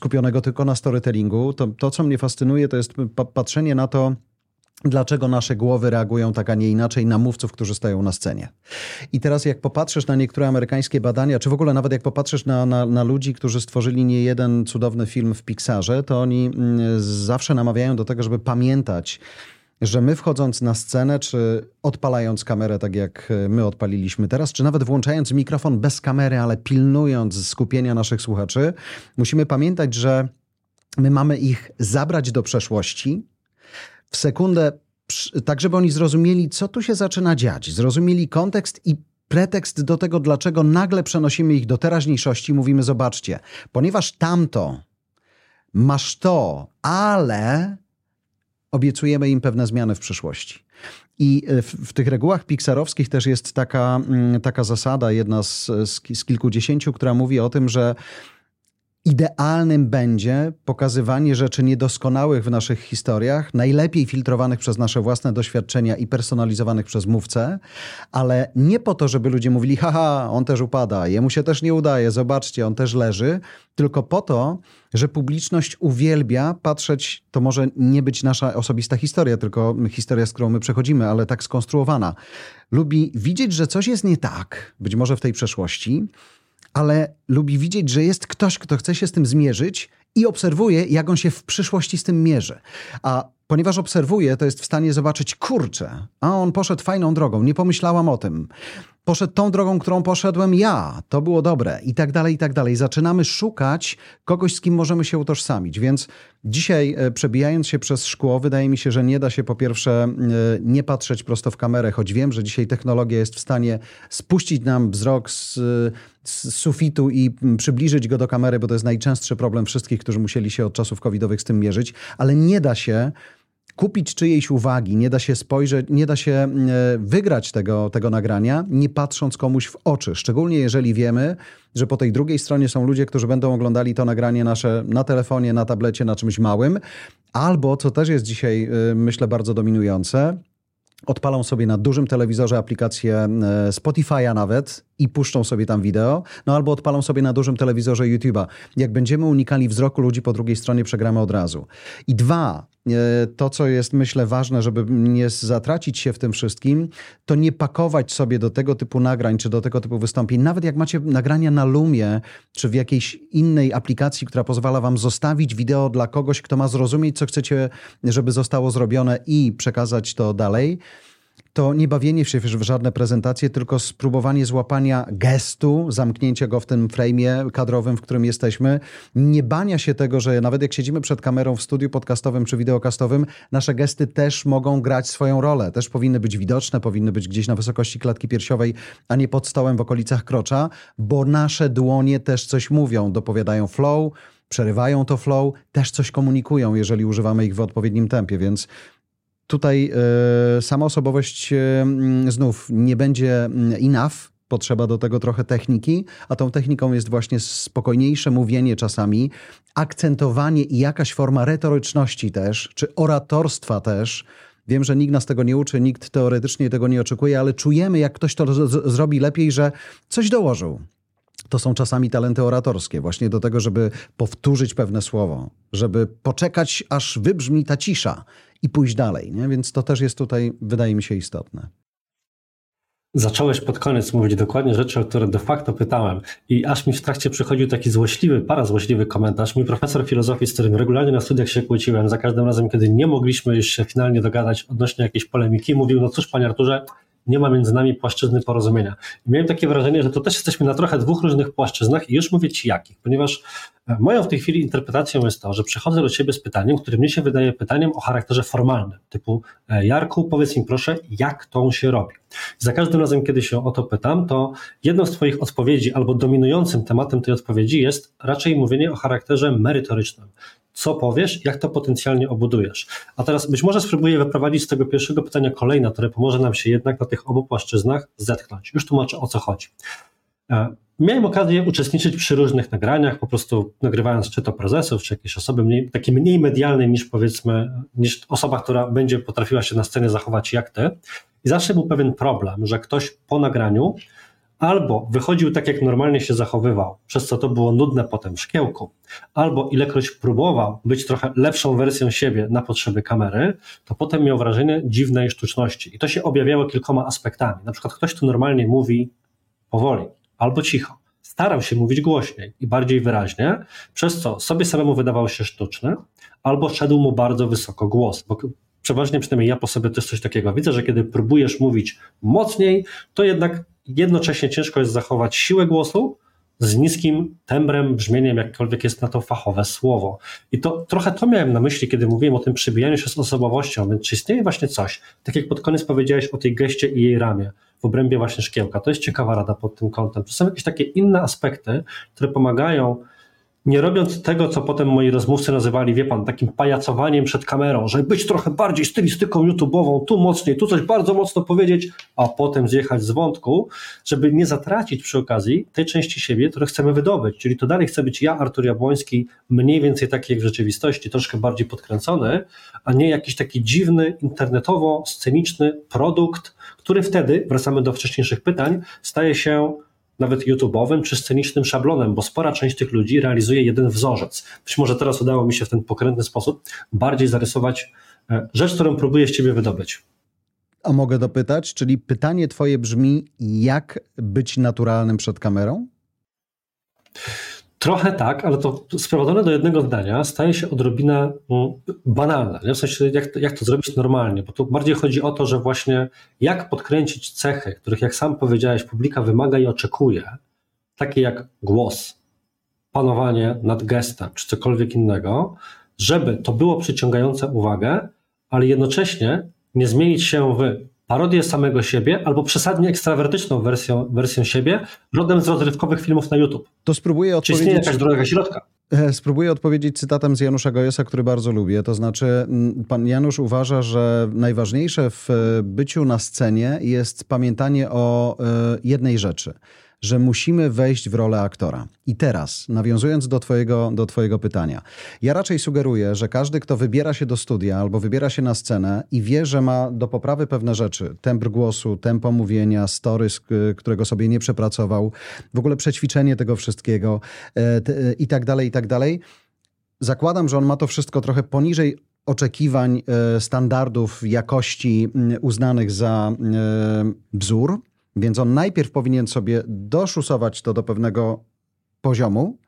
Speaker 2: skupionego tylko na storytellingu, to, to co mnie fascynuje, to jest patrzenie na to, dlaczego nasze głowy reagują tak, a nie inaczej na mówców, którzy stoją na scenie. I teraz jak popatrzysz na niektóre amerykańskie badania, czy w ogóle nawet jak popatrzysz na, na, na ludzi, którzy stworzyli nie jeden cudowny film w Pixarze, to oni mm, zawsze namawiają do tego, żeby pamiętać, że my wchodząc na scenę, czy odpalając kamerę, tak jak e, my odpaliliśmy teraz, czy nawet włączając mikrofon bez kamery, ale pilnując skupienia naszych słuchaczy, musimy pamiętać, że my mamy ich zabrać do przeszłości w sekundę, tak żeby oni zrozumieli, co tu się zaczyna dziać, zrozumieli kontekst i pretekst do tego, dlaczego nagle przenosimy ich do teraźniejszości, mówimy: Zobaczcie, ponieważ tamto masz to, ale obiecujemy im pewne zmiany w przyszłości. I w, w, tych regułach pixarowskich też jest taka, taka zasada, jedna z, z, z kilkudziesięciu, która mówi o tym, że Idealnym będzie pokazywanie rzeczy niedoskonałych w naszych historiach, najlepiej filtrowanych przez nasze własne doświadczenia i personalizowanych przez mówcę, ale nie po to, żeby ludzie mówili: haha, on też upada, jemu się też nie udaje, zobaczcie, on też leży, tylko po to, że publiczność uwielbia patrzeć, to może nie być nasza osobista historia, tylko historia, z którą my przechodzimy, ale tak skonstruowana. Lubi widzieć, że coś jest nie tak, być może w tej przeszłości, ale lubi widzieć, że jest ktoś, kto chce się z tym zmierzyć i obserwuje, jak on się w przyszłości z tym mierzy. A ponieważ obserwuje, to jest w stanie zobaczyć, kurczę, a on poszedł fajną drogą, nie pomyślałam o tym. Poszedł tą drogą, którą poszedłem ja, to było dobre, i tak dalej, i tak dalej. Zaczynamy szukać kogoś, z kim możemy się utożsamić. Więc dzisiaj, e, przebijając się przez szkło, wydaje mi się, że nie da się po pierwsze e, nie patrzeć prosto w kamerę, choć wiem, że dzisiaj technologia jest w stanie spuścić nam wzrok z, z sufitu i przybliżyć go do kamery, bo to jest najczęstszy problem wszystkich, którzy musieli się od czasów covidowych z tym mierzyć, ale nie da się kupić czyjejś uwagi, nie da się spojrzeć, nie da się e, wygrać tego, tego nagrania, nie patrząc komuś w oczy. Szczególnie jeżeli wiemy, że po tej drugiej stronie są ludzie, którzy będą oglądali to nagranie nasze na telefonie, na tablecie, na czymś małym, albo, co też jest dzisiaj, e, myślę, bardzo dominujące, odpalą sobie na dużym telewizorze aplikację e, Spotify'a nawet i puszczą sobie tam wideo, no albo odpalą sobie na dużym telewizorze YouTube'a. Jak będziemy unikali wzroku ludzi po drugiej stronie, przegramy od razu. I dwa, to co jest myślę ważne, żeby nie zatracić się w tym wszystkim, to nie pakować sobie do tego typu nagrań, czy do tego typu wystąpień, nawet jak macie nagrania na Lumie, czy w jakiejś innej aplikacji, która pozwala wam zostawić wideo dla kogoś, kto ma zrozumieć, co chcecie, żeby zostało zrobione i przekazać to dalej, to nie bawienie się w żadne prezentacje, tylko spróbowanie złapania gestu, zamknięcia go w tym frame'ie kadrowym, w którym jesteśmy, nie bania się tego, że nawet jak siedzimy przed kamerą w studiu podcastowym czy wideokastowym, nasze gesty też mogą grać swoją rolę, też powinny być widoczne, powinny być gdzieś na wysokości klatki piersiowej, a nie pod stołem w okolicach krocza, bo nasze dłonie też coś mówią, dopowiadają flow, przerywają to flow, też coś komunikują, jeżeli używamy ich w odpowiednim tempie, więc Tutaj y, sama osobowość y, znów nie będzie enough, potrzeba do tego trochę techniki, a tą techniką jest właśnie spokojniejsze mówienie czasami, akcentowanie i jakaś forma retoryczności też, czy oratorstwa też. Wiem, że nikt nas tego nie uczy, nikt teoretycznie tego nie oczekuje, ale czujemy, jak ktoś to zrobi lepiej, że coś dołożył. To są czasami talenty oratorskie, właśnie do tego, żeby powtórzyć pewne słowo, żeby poczekać, aż wybrzmi ta cisza i pójść dalej. Nie? Więc to też jest tutaj, wydaje mi się, istotne.
Speaker 1: Zacząłeś pod koniec mówić dokładnie rzeczy, o które de facto pytałem i aż mi w trakcie przychodził taki złośliwy, parazłośliwy komentarz. Mój profesor filozofii, z którym regularnie na studiach się kłóciłem, za każdym razem, kiedy nie mogliśmy już się finalnie dogadać odnośnie jakiejś polemiki, mówił, no cóż panie Arturze, nie ma między nami płaszczyzny porozumienia. I miałem takie wrażenie, że to też jesteśmy na trochę dwóch różnych płaszczyznach i już mówię Ci jakich, ponieważ e, moją w tej chwili interpretacją jest to, że przychodzę do Ciebie z pytaniem, które mnie się wydaje pytaniem o charakterze formalnym, typu e, Jarku, powiedz mi proszę, jak to się robi. Za każdym razem, kiedy się o to pytam, to jedną z Twoich odpowiedzi albo dominującym tematem tej odpowiedzi jest raczej mówienie o charakterze merytorycznym co powiesz, jak to potencjalnie obudujesz. A teraz być może spróbuję wyprowadzić z tego pierwszego pytania kolejne, które pomoże nam się jednak na tych obu płaszczyznach zetknąć. Już tłumaczę o co chodzi. E, miałem okazję uczestniczyć przy różnych nagraniach, po prostu nagrywając czy to prezesów, czy jakieś osoby mniej, takie mniej medialne niż powiedzmy, niż osoba, która będzie potrafiła się na scenie zachować jak ty. I zawsze był pewien problem, że ktoś po nagraniu albo wychodził tak, jak normalnie się zachowywał, przez co to było nudne potem szkiełku, albo ilekroć próbował być trochę lepszą wersją siebie na potrzeby kamery, to potem miał wrażenie dziwnej sztuczności. I to się objawiało kilkoma aspektami. Na przykład ktoś tu normalnie mówi powoli albo cicho. Starał się mówić głośniej i bardziej wyraźnie, przez co sobie samemu wydawał się sztuczny, albo szedł mu bardzo wysoko głos, bo przeważnie przynajmniej ja po sobie też coś takiego widzę, że kiedy próbujesz mówić mocniej, to jednak jednocześnie ciężko jest zachować siłę głosu z niskim tembrem, brzmieniem, jakkolwiek jest na to fachowe słowo. I to trochę to miałem na myśli, kiedy mówiłem o tym przybijaniu się z osobowością, więc czy istnieje właśnie coś, tak jak pod koniec powiedziałeś o tej geście i jej ramie, w obrębie właśnie szkiełka. To jest ciekawa rada pod tym kątem. To są jakieś takie inne aspekty, które pomagają nie robiąc tego, co potem moi rozmówcy nazywali, wie pan, takim pajacowaniem przed kamerą, żeby być trochę bardziej stylistyką YouTube'ową, tu mocniej, tu coś bardzo mocno powiedzieć, a potem zjechać z wątku, żeby nie zatracić przy okazji tej części siebie, które chcemy wydobyć. Czyli to dalej chcę być ja, Artur Jabłoński, mniej więcej taki jak w rzeczywistości, troszkę bardziej podkręcony, a nie jakiś taki dziwny, internetowo-sceniczny produkt, który wtedy, wracamy do wcześniejszych pytań, staje się nawet YouTube'owym czy scenicznym szablonem, bo spora część tych ludzi realizuje jeden wzorzec. Być może teraz udało mi się w ten pokrętny sposób bardziej zarysować e, rzecz, którą próbuję z ciebie wydobyć.
Speaker 2: A mogę dopytać, czyli pytanie twoje brzmi, jak być naturalnym przed kamerą?
Speaker 1: Trochę tak, ale to sprowadzone do jednego zdania staje się odrobinę mm, banalne. W sensie, jak, jak to zrobić normalnie, bo tu bardziej chodzi o to, że właśnie jak podkręcić cechy, których, jak sam powiedziałeś, publika wymaga i oczekuje, takie jak głos, panowanie nad gestem czy cokolwiek innego, żeby to było przyciągające uwagę, ale jednocześnie nie zmienić się w parodię samego siebie albo przesadnie ekstrawertyczną wersją, wersją siebie, rodem z rozrywkowych filmów na YouTube.
Speaker 2: To spróbuję odpowiedzieć.
Speaker 1: Czy istnieje jakaś droga środka?
Speaker 2: E, spróbuję odpowiedzieć cytatem z Janusza Gojesa, który bardzo lubię. To znaczy, pan Janusz uważa, że najważniejsze w e, byciu na scenie jest pamiętanie o e, jednej rzeczy – że musimy wejść w rolę aktora. I teraz, nawiązując do twojego, do twojego pytania, ja raczej sugeruję, że każdy, kto wybiera się do studia albo wybiera się na scenę i wie, że ma do poprawy pewne rzeczy, temp głosu, tempo mówienia, story, którego sobie nie przepracował, w ogóle przećwiczenie tego wszystkiego e, i tak dalej, i tak dalej, zakładam, że on ma to wszystko trochę poniżej oczekiwań, e, standardów jakości uznanych za e, wzór, więc on najpierw powinien sobie doszusować to do pewnego poziomu.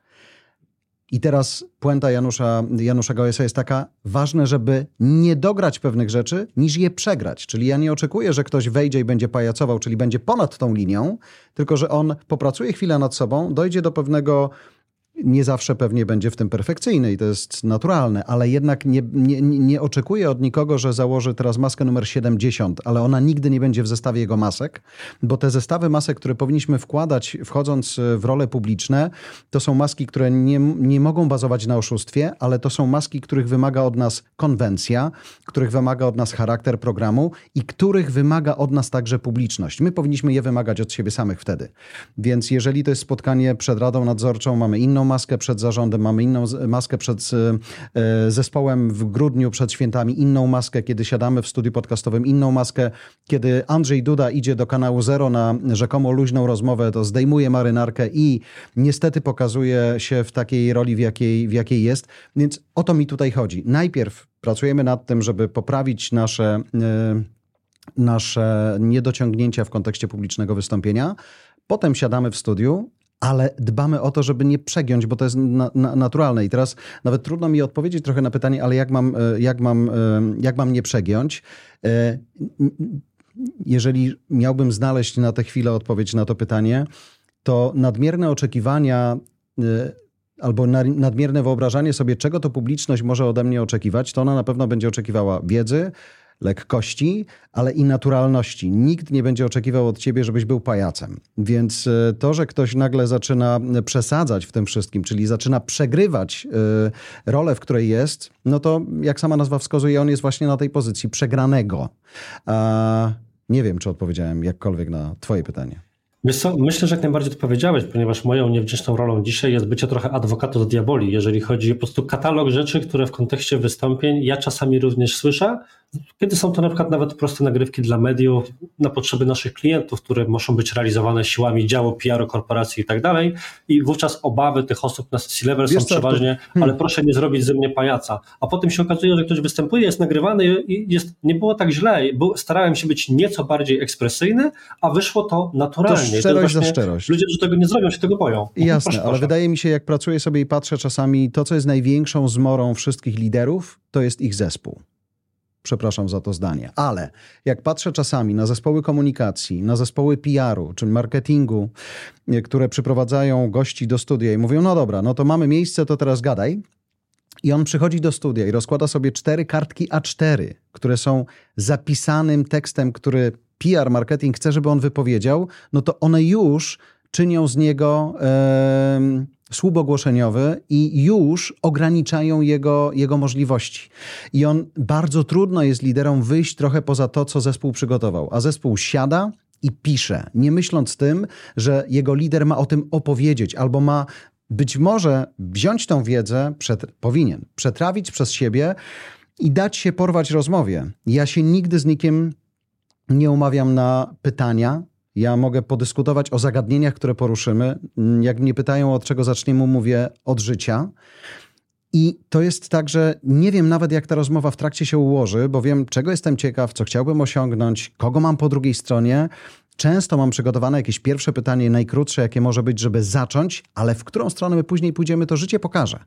Speaker 2: I teraz puenta Janusza, Janusza jest taka, ważne, żeby nie dograć pewnych rzeczy, niż je przegrać. Czyli ja nie oczekuję, że ktoś wejdzie i będzie pajacował, czyli będzie ponad tą linią, tylko że on popracuje chwilę nad sobą, dojdzie do pewnego nie zawsze pewnie będzie w tym perfekcyjny i to jest naturalne, ale jednak nie, nie, nie oczekuję od nikogo, że założy teraz maskę numer 70, ale ona nigdy nie będzie w zestawie jego masek, bo te zestawy masek, które powinniśmy wkładać wchodząc w role publiczne, to są maski, które nie, nie mogą bazować na oszustwie, ale to są maski, których wymaga od nas konwencja, których wymaga od nas charakter programu i których wymaga od nas także publiczność. My powinniśmy je wymagać od siebie samych wtedy. Więc jeżeli to jest spotkanie przed Radą Nadzorczą, mamy inną maskę przed zarządem, mamy inną maskę przed e, zespołem w grudniu, przed świętami, inną maskę, kiedy siadamy w studiu podcastowym, inną maskę, kiedy Andrzej Duda idzie do kanału Zero na rzekomo luźną rozmowę, to zdejmuje marynarkę i niestety pokazuje się w takiej roli, w jakiej, w jakiej jest. Więc o to mi tutaj chodzi. Najpierw pracujemy nad tym, żeby poprawić nasze e, nasze niedociągnięcia w kontekście publicznego wystąpienia. Potem siadamy w studiu ale dbamy o to, żeby nie przegiąć, bo to jest na, na, naturalne. I teraz nawet trudno mi odpowiedzieć trochę na pytanie, ale jak mam, e, jak mam, e, jak mam nie przegiąć? E, jeżeli miałbym znaleźć na tę chwilę odpowiedź na to pytanie, to nadmierne oczekiwania albo nadmierne wyobrażanie sobie, czego to publiczność może ode mnie oczekiwać, to ona na pewno będzie oczekiwała wiedzy, lekkości, ale i naturalności. Nikt nie będzie oczekiwał od ciebie, żebyś był pajacem. Więc e, to, że ktoś nagle zaczyna przesadzać w tym wszystkim, czyli zaczyna przegrywać e, rolę, w której jest, no to jak sama nazwa wskazuje, on jest właśnie na tej pozycji przegranego. Nie wiem, czy odpowiedziałem jakkolwiek na twoje pytanie.
Speaker 1: Myślę, że jak najbardziej to powiedziałeś, ponieważ moją niewdzięczną rolą dzisiaj jest bycie trochę adwokatu z diaboli, jeżeli chodzi o po prostu katalog rzeczy, które w kontekście wystąpień ja czasami również słyszę, kiedy są to na przykład nawet proste nagrywki dla mediów na potrzeby naszych klientów, które muszą być realizowane siłami działu PR-u, korporacji i tak dalej. I wówczas obawy tych osób na C-level są przeważnie, hmm. ale proszę nie zrobić ze mnie pajaca. A potem się okazuje, że ktoś występuje, jest nagrywany i jest, nie było tak źle. Bo starałem się być nieco bardziej ekspresyjny, a wyszło to naturalnie.
Speaker 2: To szczerość za szczerość.
Speaker 1: Ludzie, którzy tego nie zrobią, się tego boją.
Speaker 2: Jasne, proszę, ale proszę. wydaje mi się, jak pracuję sobie i patrzę czasami, to co jest największą zmorą wszystkich liderów, to jest ich zespół. Przepraszam za to zdanie. Ale jak patrzę czasami na zespoły komunikacji, na zespoły PR-u czy marketingu, e, które przyprowadzają gości do studia i mówią: No dobra, no to mamy miejsce, to teraz gadaj. I on przychodzi do studia i rozkłada sobie cztery kartki A4, które są zapisanym tekstem, który PR, marketing chce, żeby on wypowiedział, no to one już czynią z niego e, słup ogłoszeniowy i już ograniczają jego, jego możliwości. I on bardzo trudno jest liderom wyjść trochę poza to, co zespół przygotował. A zespół siada i pisze, nie myśląc tym, że jego lider ma o tym opowiedzieć albo ma być może wziąć tą wiedzę, przed, powinien przetrawić przez siebie i dać się porwać rozmowie. Ja się nigdy z nikim nie umawiam na pytania. Ja mogę podyskutować o zagadnieniach, które poruszymy. Jak mnie pytają, od czego zaczniemy, mówię od życia. I to jest tak, że nie wiem nawet, jak ta rozmowa w trakcie się ułoży, bo wiem, czego jestem ciekaw, co chciałbym osiągnąć, kogo mam po drugiej stronie, Często mam przygotowane jakieś pierwsze pytanie, najkrótsze, jakie może być, żeby zacząć, ale w którą stronę my później pójdziemy, to życie pokaże.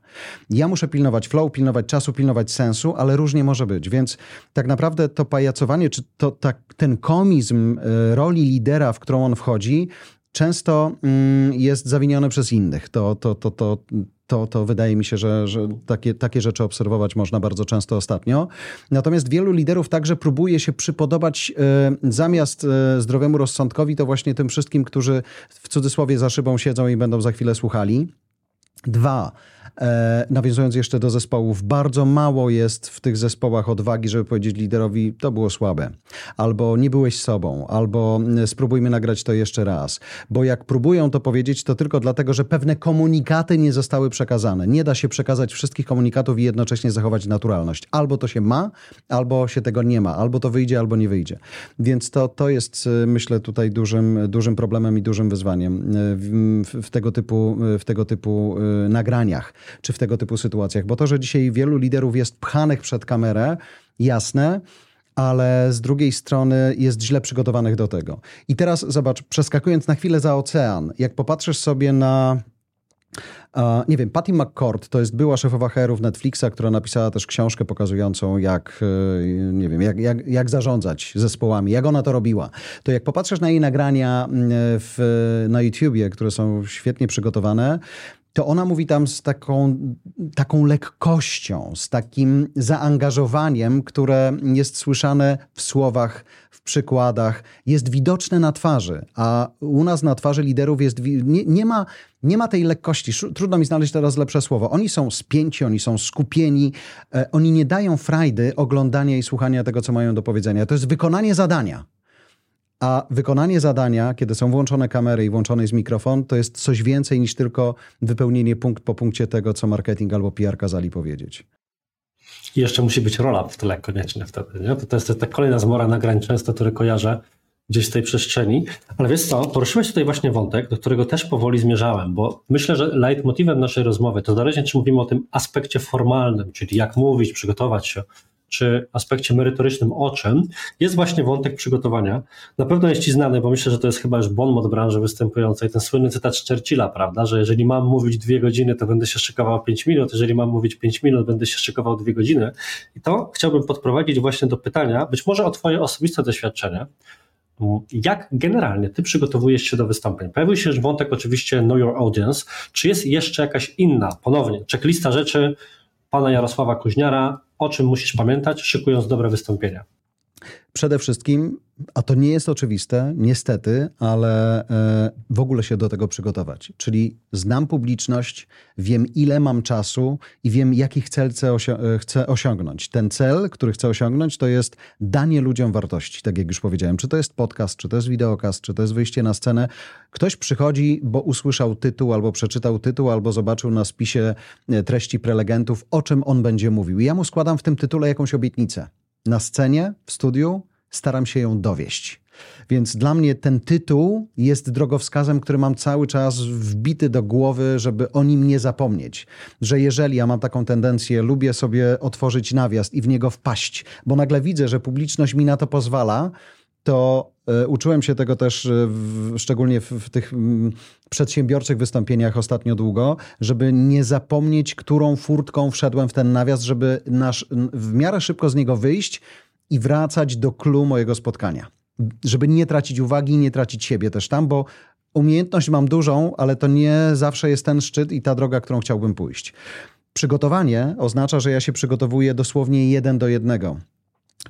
Speaker 2: Ja muszę pilnować flow, pilnować czasu, pilnować sensu, ale różnie może być. Więc tak naprawdę to pajacowanie, czy to, tak, ten komizm e, roli lidera, w którą on wchodzi, często mm, jest zawinione przez innych. To, to, to, to, to, to wydaje mi się, że, że takie, takie rzeczy obserwować można bardzo często ostatnio. Natomiast wielu liderów także próbuje się przypodobać e, zamiast e, zdrowemu rozsądkowi, to właśnie tym wszystkim, którzy w cudzysłowie za szybą siedzą i będą za chwilę słuchali. Dwa, nawiązując jeszcze do zespołów, bardzo mało jest w tych zespołach odwagi, żeby powiedzieć liderowi, to było słabe, albo nie byłeś sobą, albo spróbujmy nagrać to jeszcze raz. Bo jak próbują to powiedzieć, to tylko dlatego, że pewne komunikaty nie zostały przekazane. Nie da się przekazać wszystkich komunikatów i jednocześnie zachować naturalność. Albo to się ma, albo się tego nie ma, albo to wyjdzie, albo nie wyjdzie. Więc to, to jest, y, myślę, tutaj dużym, dużym problemem i dużym wyzwaniem y, w, w tego typu, w tego typu y, nagraniach czy w tego typu sytuacjach. Bo to, że dzisiaj wielu liderów jest pchanych przed kamerę, jasne, ale z drugiej strony jest źle przygotowanych do tego. I teraz zobacz, przeskakując na chwilę za ocean, jak popatrzysz sobie na nie wiem, Patty McCord to jest była szefowa HR-ów Netflixa, która napisała też książkę pokazującą, jak, e, nie wiem, jak, jak, jak zarządzać zespołami, jak ona to robiła. To jak popatrzysz na jej nagrania w, na YouTubie, które są świetnie przygotowane, to ona mówi tam z taką, taką lekkością, z takim zaangażowaniem, które jest słyszane w słowach, w przykładach, jest widoczne na twarzy, a u nas na twarzy liderów jest, nie, nie, ma, nie ma tej lekkości. Trudno mi znaleźć teraz lepsze słowo. Oni są spięci, oni są skupieni, e, oni nie dają frajdy oglądania i słuchania tego, co mają do powiedzenia. To jest wykonanie zadania. A wykonanie zadania, kiedy są włączone kamery i włączony jest mikrofon, to jest coś więcej niż tylko wypełnienie punkt po punkcie tego, co marketing albo PR kazali powiedzieć.
Speaker 1: I jeszcze musi być rola w tyle koniecznie wtedy. Nie? To, jest ta kolejna zmora nagrań często, które kojarzę gdzieś z tej przestrzeni. Ale wiesz co, poruszyłeś tutaj właśnie wątek, do którego też powoli zmierzałem, bo myślę, że leitmotivem naszej rozmowy, to zależnie czy mówimy o tym aspekcie formalnym, czyli jak mówić, przygotować się, czy aspekcie merytorycznym o czym, jest właśnie wątek przygotowania. Na pewno jest Ci znany, bo myślę, że to jest chyba już bon mot branży występującej, ten słynny cytat Churchilla, prawda, że jeżeli mam mówić dwie godziny, to będę się szykował pięć minut, jeżeli mam mówić pięć minut, będę się szykował dwie godziny. I to chciałbym podprowadzić właśnie do pytania, być może o Twoje osobiste doświadczenie, jak generalnie ty przygotowujesz się do wystąpień? Pojawił się już wątek oczywiście Know Your Audience. Czy jest jeszcze jakaś inna, ponownie, checklista rzeczy pana Jarosława Kuźniara, o czym musisz pamiętać, szykując dobre wystąpienia?
Speaker 2: Przede wszystkim, a to nie jest oczywiste, niestety, ale e, w ogóle się do tego przygotować. Czyli znam publiczność, wiem ile mam czasu i wiem jaki cel e, chcę osiągnąć. Ten cel, który chcę osiągnąć, to jest danie ludziom wartości, tak jak już powiedziałem. Czy to jest podcast, czy to jest wideokast, czy to jest wyjście na scenę. Ktoś przychodzi, bo usłyszał tytuł, albo przeczytał tytuł, albo zobaczył na spisie e, treści prelegentów, o czym on będzie mówił. I ja mu składam w tym tytule jakąś obietnicę na scenie, w studiu, staram się ją dowieść. Więc dla mnie ten tytuł jest drogowskazem, który mam cały czas wbity do głowy, żeby o nim nie zapomnieć. Że jeżeli ja mam taką tendencję, lubię sobie otworzyć nawias i w niego wpaść, bo nagle widzę, że publiczność mi na to pozwala, to e, uczyłem się tego też e, w, szczególnie w, w tych przedsiębiorczych wystąpieniach ostatnio długo, żeby nie zapomnieć, którą furtką wszedłem w ten nawias, żeby nasz, w miarę szybko z niego wyjść i wracać do clue mojego spotkania. Żeby nie tracić uwagi nie tracić siebie też tam, bo umiejętność mam dużą, ale to nie zawsze jest ten szczyt i ta droga, którą chciałbym pójść. Przygotowanie oznacza, że ja się przygotowuję dosłownie jeden do jednego.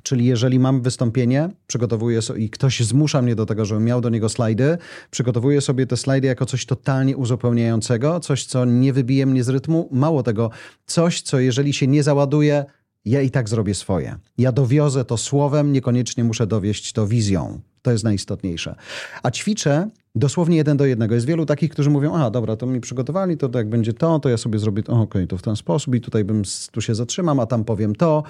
Speaker 2: Czyli jeżeli mam wystąpienie, przygotowuję sobie i ktoś zmusza mnie do tego, żebym miał do niego slajdy, przygotowuję sobie te slajdy jako coś totalnie uzupełniającego, coś, co nie wybije mnie z rytmu. Mało tego, coś, co jeżeli się nie załaduje, ja i tak zrobię swoje. Ja dowiozę to słowem, niekoniecznie muszę dowieść to wizją. To jest najistotniejsze. A ćwiczę dosłownie jeden do jednego. Jest wielu takich, którzy mówią, a dobra, to mi przygotowali, to, to jak będzie to, to ja sobie zrobię okej, okay, to w ten sposób i tutaj bym, tu się zatrzymam, a tam powiem to,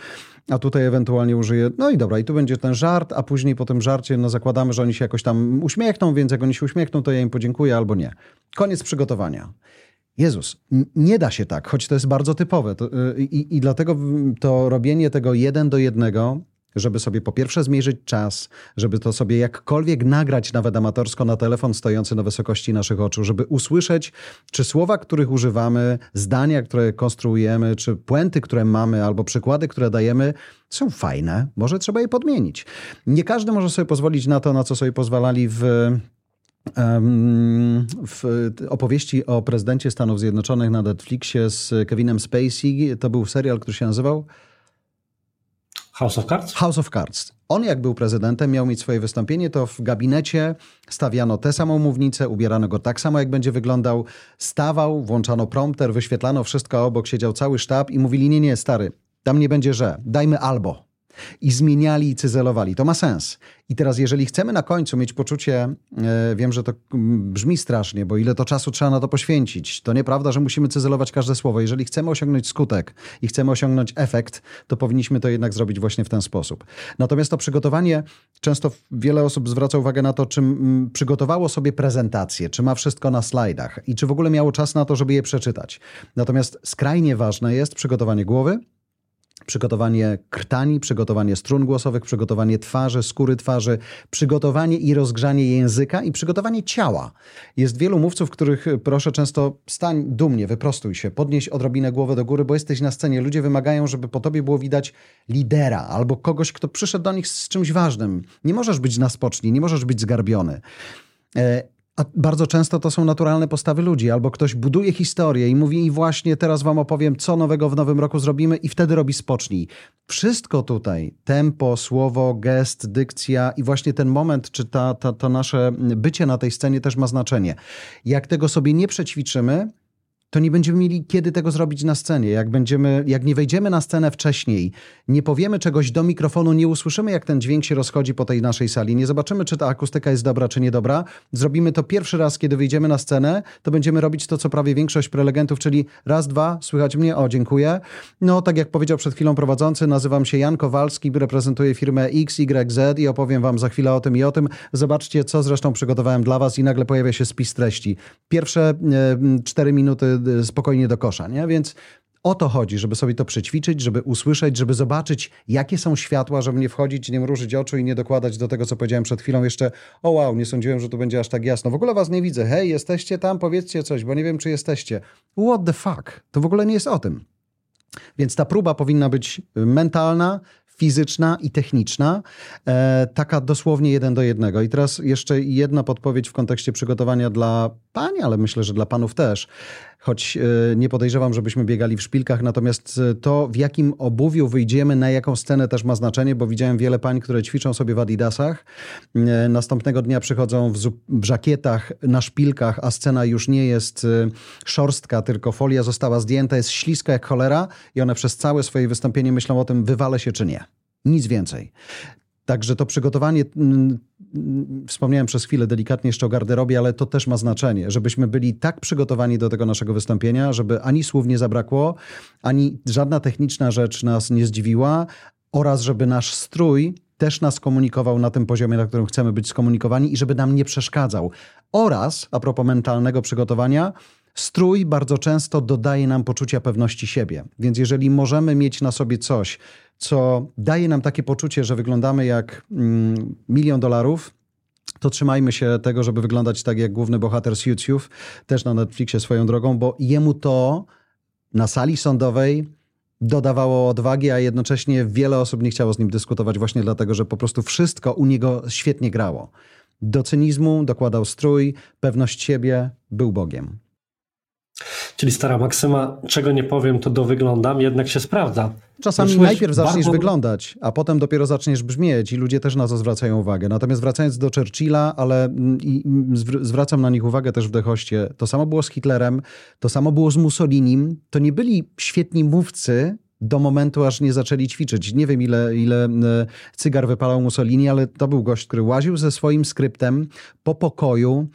Speaker 2: a tutaj ewentualnie użyję, no i dobra, i tu będzie ten żart, a później po tym żarcie, no zakładamy, że oni się jakoś tam uśmiechną, więc jak oni się uśmiechną, to ja im podziękuję albo nie. Koniec przygotowania. Jezus, nie da się tak, choć to jest bardzo typowe. To, y, I dlatego to robienie tego jeden do jednego żeby sobie po pierwsze zmierzyć czas, żeby to sobie jakkolwiek nagrać nawet amatorsko na telefon stojący na wysokości naszych oczu, żeby usłyszeć, czy słowa, których używamy, zdania, które konstruujemy, czy puenty, które mamy, albo przykłady, które dajemy, są fajne. Może trzeba je podmienić. Nie każdy może sobie pozwolić na to, na co sobie pozwalali w w opowieści o prezydencie Stanów Zjednoczonych na Netflixie z Kevinem Spacey. To był serial, który się nazywał
Speaker 1: House of Cards?
Speaker 2: House of Cards. On jak był prezydentem, miał mieć swoje wystąpienie, to w gabinecie stawiano tę samą mównicę, ubierano go tak samo, jak będzie wyglądał. Stawał, włączano prompter, wyświetlano wszystko obok, siedział cały sztab i mówili, nie, nie, stary, tam nie będzie że, dajmy albo i zmieniali i cyzelowali. To ma sens. I teraz, jeżeli chcemy na końcu mieć poczucie, e, wiem, że to brzmi strasznie, bo ile to czasu trzeba na to poświęcić, to nieprawda, że musimy cyzelować każde słowo. Jeżeli chcemy osiągnąć skutek i chcemy osiągnąć efekt, to powinniśmy to jednak zrobić właśnie w ten sposób. Natomiast to przygotowanie, często wiele osób zwraca uwagę na to, czy przygotowało sobie prezentację, czy ma wszystko na slajdach i czy w ogóle miało czas na to, żeby je przeczytać. Natomiast skrajnie ważne jest przygotowanie głowy, przygotowanie krtani, przygotowanie strun głosowych, przygotowanie twarzy, skóry twarzy, przygotowanie i rozgrzanie języka i przygotowanie ciała. Jest wielu mówców, których proszę często stań dumnie, wyprostuj się, podnieś odrobinę głowę do góry, bo jesteś na scenie. Ludzie wymagają, żeby po tobie było widać lidera albo kogoś, kto przyszedł do nich z czymś ważnym. Nie możesz być na spocznij, nie możesz być zgarbiony. A bardzo często to są naturalne postawy ludzi, albo ktoś buduje historię i mówi, i właśnie teraz wam opowiem, co nowego w nowym roku zrobimy, i wtedy robi spocznij. Wszystko tutaj, tempo, słowo, gest, dykcja i właśnie ten moment, czy ta, ta, to nasze bycie na tej scenie też ma znaczenie. Jak tego sobie nie przećwiczymy, to nie będziemy mieli kiedy tego zrobić na scenie. Jak, będziemy, jak nie wejdziemy na scenę wcześniej, nie powiemy czegoś do mikrofonu, nie usłyszymy, jak ten dźwięk się rozchodzi po tej naszej sali, nie zobaczymy, czy ta akustyka jest dobra, czy niedobra, zrobimy to pierwszy raz, kiedy wyjdziemy na scenę, to będziemy robić to, co prawie większość prelegentów, czyli raz, dwa, słychać mnie, o, dziękuję. No, tak jak powiedział przed chwilą prowadzący, nazywam się Jan Kowalski, reprezentuję firmę XYZ i opowiem wam za chwilę o tym i o tym. Zobaczcie, co zresztą przygotowałem dla was i nagle pojawia się spis treści. Pierwsze e, cztery minuty spokojnie do kosza, nie? Więc o to chodzi, żeby sobie to przećwiczyć, żeby usłyszeć, żeby zobaczyć, jakie są światła, żeby nie wchodzić, nie mrużyć oczu i nie dokładać do tego, co powiedziałem przed chwilą jeszcze, o wow, nie sądziłem, że tu będzie aż tak jasno. W ogóle was nie widzę. Hej, jesteście tam? Powiedzcie coś, bo nie wiem, czy jesteście. What the fuck? To w ogóle nie jest o tym. Więc ta próba powinna być mentalna, fizyczna i techniczna, e, taka dosłownie jeden do jednego. I teraz jeszcze jedna podpowiedź w kontekście przygotowania dla pań, ale myślę, że dla panów też choć e, nie podejrzewam, żebyśmy biegali w szpilkach, natomiast e, to, w jakim obuwiu wyjdziemy, na jaką scenę też ma znaczenie, bo widziałem wiele pań, które ćwiczą sobie w adidasach, e, następnego dnia przychodzą w, żakietach, na szpilkach, a scena już nie jest szorstka, tylko folia została zdjęta, jest śliska jak cholera i one przez całe swoje wystąpienie myślą o tym, wywalę się czy nie. Nic więcej. Także to przygotowanie, mm, mm, wspomniałem przez chwilę delikatnie jeszcze o garderobie, ale to też ma znaczenie, żebyśmy byli tak przygotowani do tego naszego wystąpienia, żeby ani słów nie zabrakło, ani żadna techniczna rzecz nas nie zdziwiła, oraz żeby nasz strój też nas komunikował na tym poziomie, na którym chcemy być skomunikowani i żeby nam nie przeszkadzał. Oraz, a propos mentalnego przygotowania, Strój bardzo często dodaje nam poczucia pewności siebie. Więc jeżeli możemy mieć na sobie coś, co daje nam takie poczucie, że wyglądamy jak mm, milion dolarów, to trzymajmy się tego, żeby wyglądać tak jak główny bohater z YouTube, też na Netflixie swoją drogą, bo jemu to na sali sądowej dodawało odwagi, a jednocześnie wiele osób nie chciało z nim dyskutować właśnie dlatego, że po prostu wszystko u niego świetnie grało. Do cynizmu dokładał strój, pewność siebie, był Bogiem.
Speaker 1: Czyli stara maksyma, czego nie powiem, to dowyglądam, jednak się sprawdza.
Speaker 2: Czasami najpierw zaczniesz
Speaker 1: bardzo-
Speaker 2: wyglądać, a potem dopiero zaczniesz brzmieć i ludzie też na to zwracają uwagę. Natomiast wracając do Churchilla, ale mm, mm, zwr- zwracam na nich uwagę też w Dehoście, to samo było z Hitlerem, to samo było z Mussolinim. To nie byli świetni mówcy do momentu, aż nie zaczęli ćwiczyć. Nie wiem, ile, ile e, cygar wypalał Mussolini, ale to był gość, który łaził ze swoim skryptem po pokoju,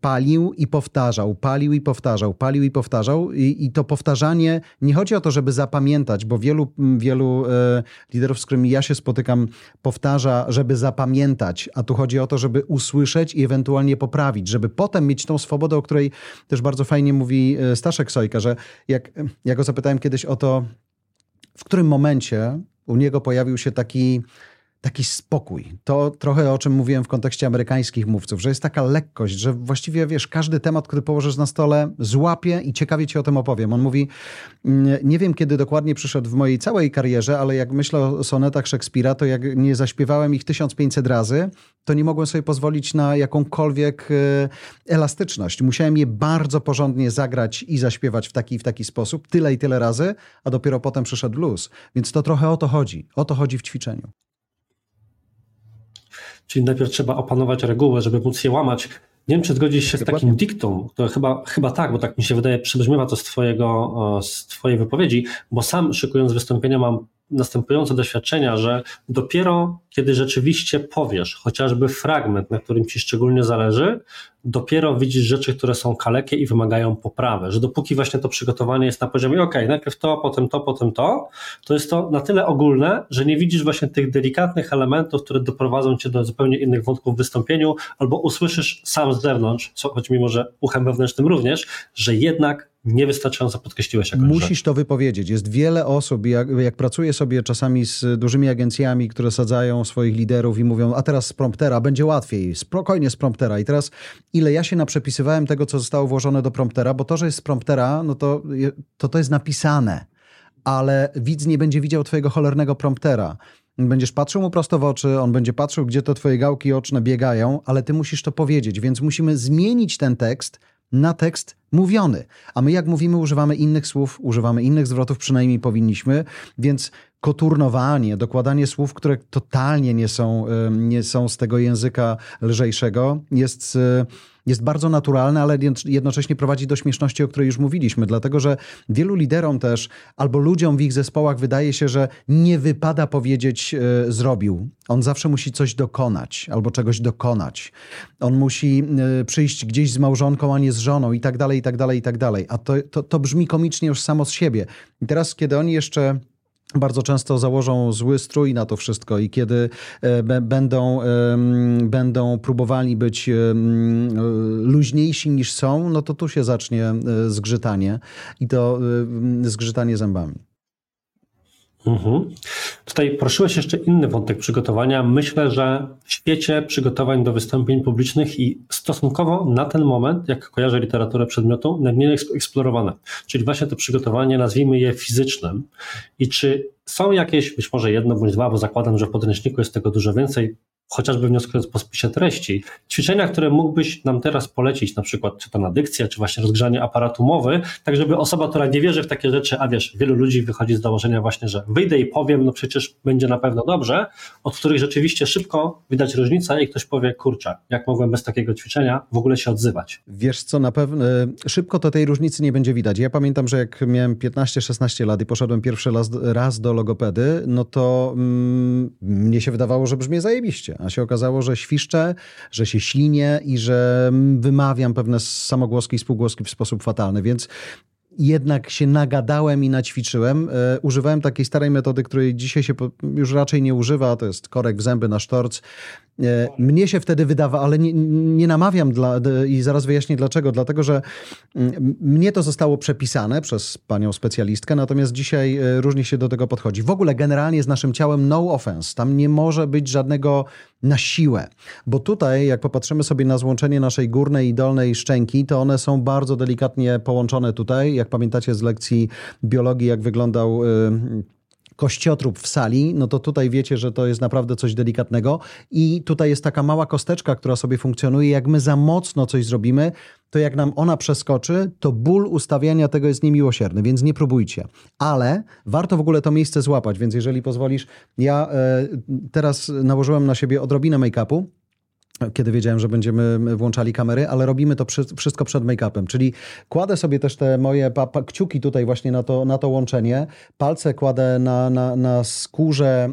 Speaker 2: palił i powtarzał, palił i powtarzał, palił i powtarzał. I, i to powtarzanie, nie chodzi o to, żeby zapamiętać, bo wielu, wielu e, liderów, z którymi ja się spotykam, powtarza, żeby zapamiętać, a tu chodzi o to, żeby usłyszeć i ewentualnie poprawić, żeby potem mieć tą swobodę, o której też bardzo fajnie mówi e, Staszek Sojka, że jak, ja go zapytałem kiedyś o to, w którym momencie u niego pojawił się taki, taki spokój. To trochę o czym mówiłem w kontekście amerykańskich mówców, że jest taka lekkość, że właściwie wiesz, każdy temat, który położysz na stole, złapie i ciekawie ci o tym opowiem. On mówi, "Mm, nie wiem kiedy dokładnie przyszedł w mojej całej karierze, ale jak myślę o sonetach Szekspira, to jak nie zaśpiewałem ich 1500 razy, to nie mogłem sobie pozwolić na jakąkolwiek e, elastyczność. Musiałem je bardzo porządnie zagrać i zaśpiewać w taki w taki sposób, tyle i tyle razy, a dopiero potem przyszedł luz. Więc to trochę o to chodzi. O to chodzi w ćwiczeniu.
Speaker 1: Czyli najpierw trzeba opanować reguły, żeby móc je łamać. Nie wiem, czy zgodzisz się z
Speaker 2: Dokładnie.
Speaker 1: takim diktum. To chyba, chyba tak, bo tak mi się wydaje, przybrzmiewa to z, twojego, e, z Twojej wypowiedzi, bo sam szykując wystąpienia mam następujące doświadczenia, że dopiero kiedy rzeczywiście powiesz chociażby fragment, na którym Ci szczególnie zależy, dopiero widzisz rzeczy, które są kalekie i wymagają poprawy. Że dopóki właśnie to przygotowanie jest na poziomie, ok, najpierw to, potem to, potem to, to jest to na tyle ogólne, że nie widzisz właśnie tych delikatnych elementów, które doprowadzą Cię do zupełnie innych wątków w wystąpieniu, albo usłyszysz sam z zewnątrz, co, choć mimo, że uchem wewnętrznym również, że jednak niewystarczająco podkreśliłeś jakąś rzecz.
Speaker 2: Musisz to wypowiedzieć. Jest wiele osób, jak, jak pracuję sobie czasami z dużymi agencjami, które sadzają swoich liderów i mówią, a teraz z promptera będzie łatwiej, spokojnie z promptera. I teraz ile ja się naprzepisywałem tego, co zostało włożone do promptera, bo to, że jest z promptera, no to to, to jest napisane, ale widz nie będzie widział twojego cholernego promptera. Będziesz patrzył mu prosto w oczy, on będzie patrzył, gdzie to twoje gałki oczne biegają, ale ty musisz to powiedzieć, więc musimy zmienić ten tekst na tekst mówiony. A my jak mówimy, używamy innych słów, używamy innych zwrotów, przynajmniej powinniśmy, więc koturnowanie, dokładanie słów, które totalnie nie są, nie są z tego języka lżejszego, jest, e, jest bardzo naturalne, ale jed- jednocześnie prowadzi do śmieszności, o której już mówiliśmy, dlatego że wielu liderom też, albo ludziom w ich zespołach wydaje się, że nie wypada powiedzieć e, zrobił. On zawsze musi coś dokonać, albo czegoś dokonać. On musi e, przyjść gdzieś z małżonką, a nie z żoną i tak dalej, i tak dalej, i tak dalej. A to, to, to brzmi komicznie już samo z siebie. I teraz, kiedy oni jeszcze bardzo często założą zły strój na to wszystko i kiedy e, będą, będą próbowali być e, luźniejsi niż są, no to tu się zacznie e, zgrzytanie i to zgrzytanie zębami.
Speaker 1: Mhm. Tutaj poruszyłeś jeszcze inny wątek przygotowania. Myślę, że w świecie przygotowań do wystąpień publicznych i stosunkowo na ten moment, jak kojarzę literaturę przedmiotu, najmniej eks- eksplorowane. Czyli właśnie to przygotowanie, nazwijmy je fizycznym. I czy są jakieś, być może jedno bądź dwa, bo zakładam, że w podręczniku jest tego dużo więcej, chociażby wnioskując po spisie treści, ćwiczenia, które mógłbyś nam teraz polecić, na przykład czy to na dykcję, czy właśnie rozgrzanie aparatu mowy, tak żeby osoba, która nie wierzy w takie rzeczy, a wiesz, wielu ludzi wychodzi z założenia właśnie, że wyjdę i powiem, no przecież będzie na pewno dobrze, od których rzeczywiście szybko widać różnicę i ktoś powie, kurczę, jak mogłem bez takiego ćwiczenia w ogóle się odzywać.
Speaker 2: Wiesz co, na pewno szybko to tej różnicy nie będzie widać. Ja pamiętam, że jak miałem 15-16 lat i poszedłem pierwszy raz, do logopedy, no to mm, mnie się wydawało, że brzmię zajebiście, a się okazało, że świszczę, że się ślinię i że mm, wymawiam pewne samogłoski i spółgłoski w sposób fatalny, więc jednak się nagadałem i naćwiczyłem. E, używałem takiej starej metody, której dzisiaj się już raczej nie używa, to jest korek w zęby na sztorc. E, mnie się wtedy wydawa, ale nie, nie namawiam dla, i zaraz wyjaśnię dlaczego. Dlatego, że mm, mnie to zostało przepisane przez panią specjalistkę, natomiast dzisiaj e, różnie się do tego podchodzi. W ogóle generalnie z naszym ciałem no offense. Tam nie może być żadnego na siłę. Bo tutaj, jak popatrzymy sobie na złączenie naszej górnej i dolnej szczęki, to one są bardzo delikatnie połączone tutaj. Jak pamiętacie z lekcji biologii, jak wyglądał. Kościotrup w sali, no to tutaj wiecie, że to jest naprawdę coś delikatnego. I tutaj jest taka mała kosteczka, która sobie funkcjonuje. Jak my za mocno coś zrobimy, to jak nam ona przeskoczy, to ból ustawiania tego jest niemiłosierny, więc nie próbujcie. Ale warto w ogóle to miejsce złapać, więc jeżeli pozwolisz, ja e, teraz nałożyłem na siebie odrobinę make-upu kiedy wiedziałem, że będziemy włączali kamery, ale robimy to wszystko przed make-upem, czyli kładę sobie też te moje kciuki tutaj właśnie na to, na to łączenie, palce kładę na, na, na skórze,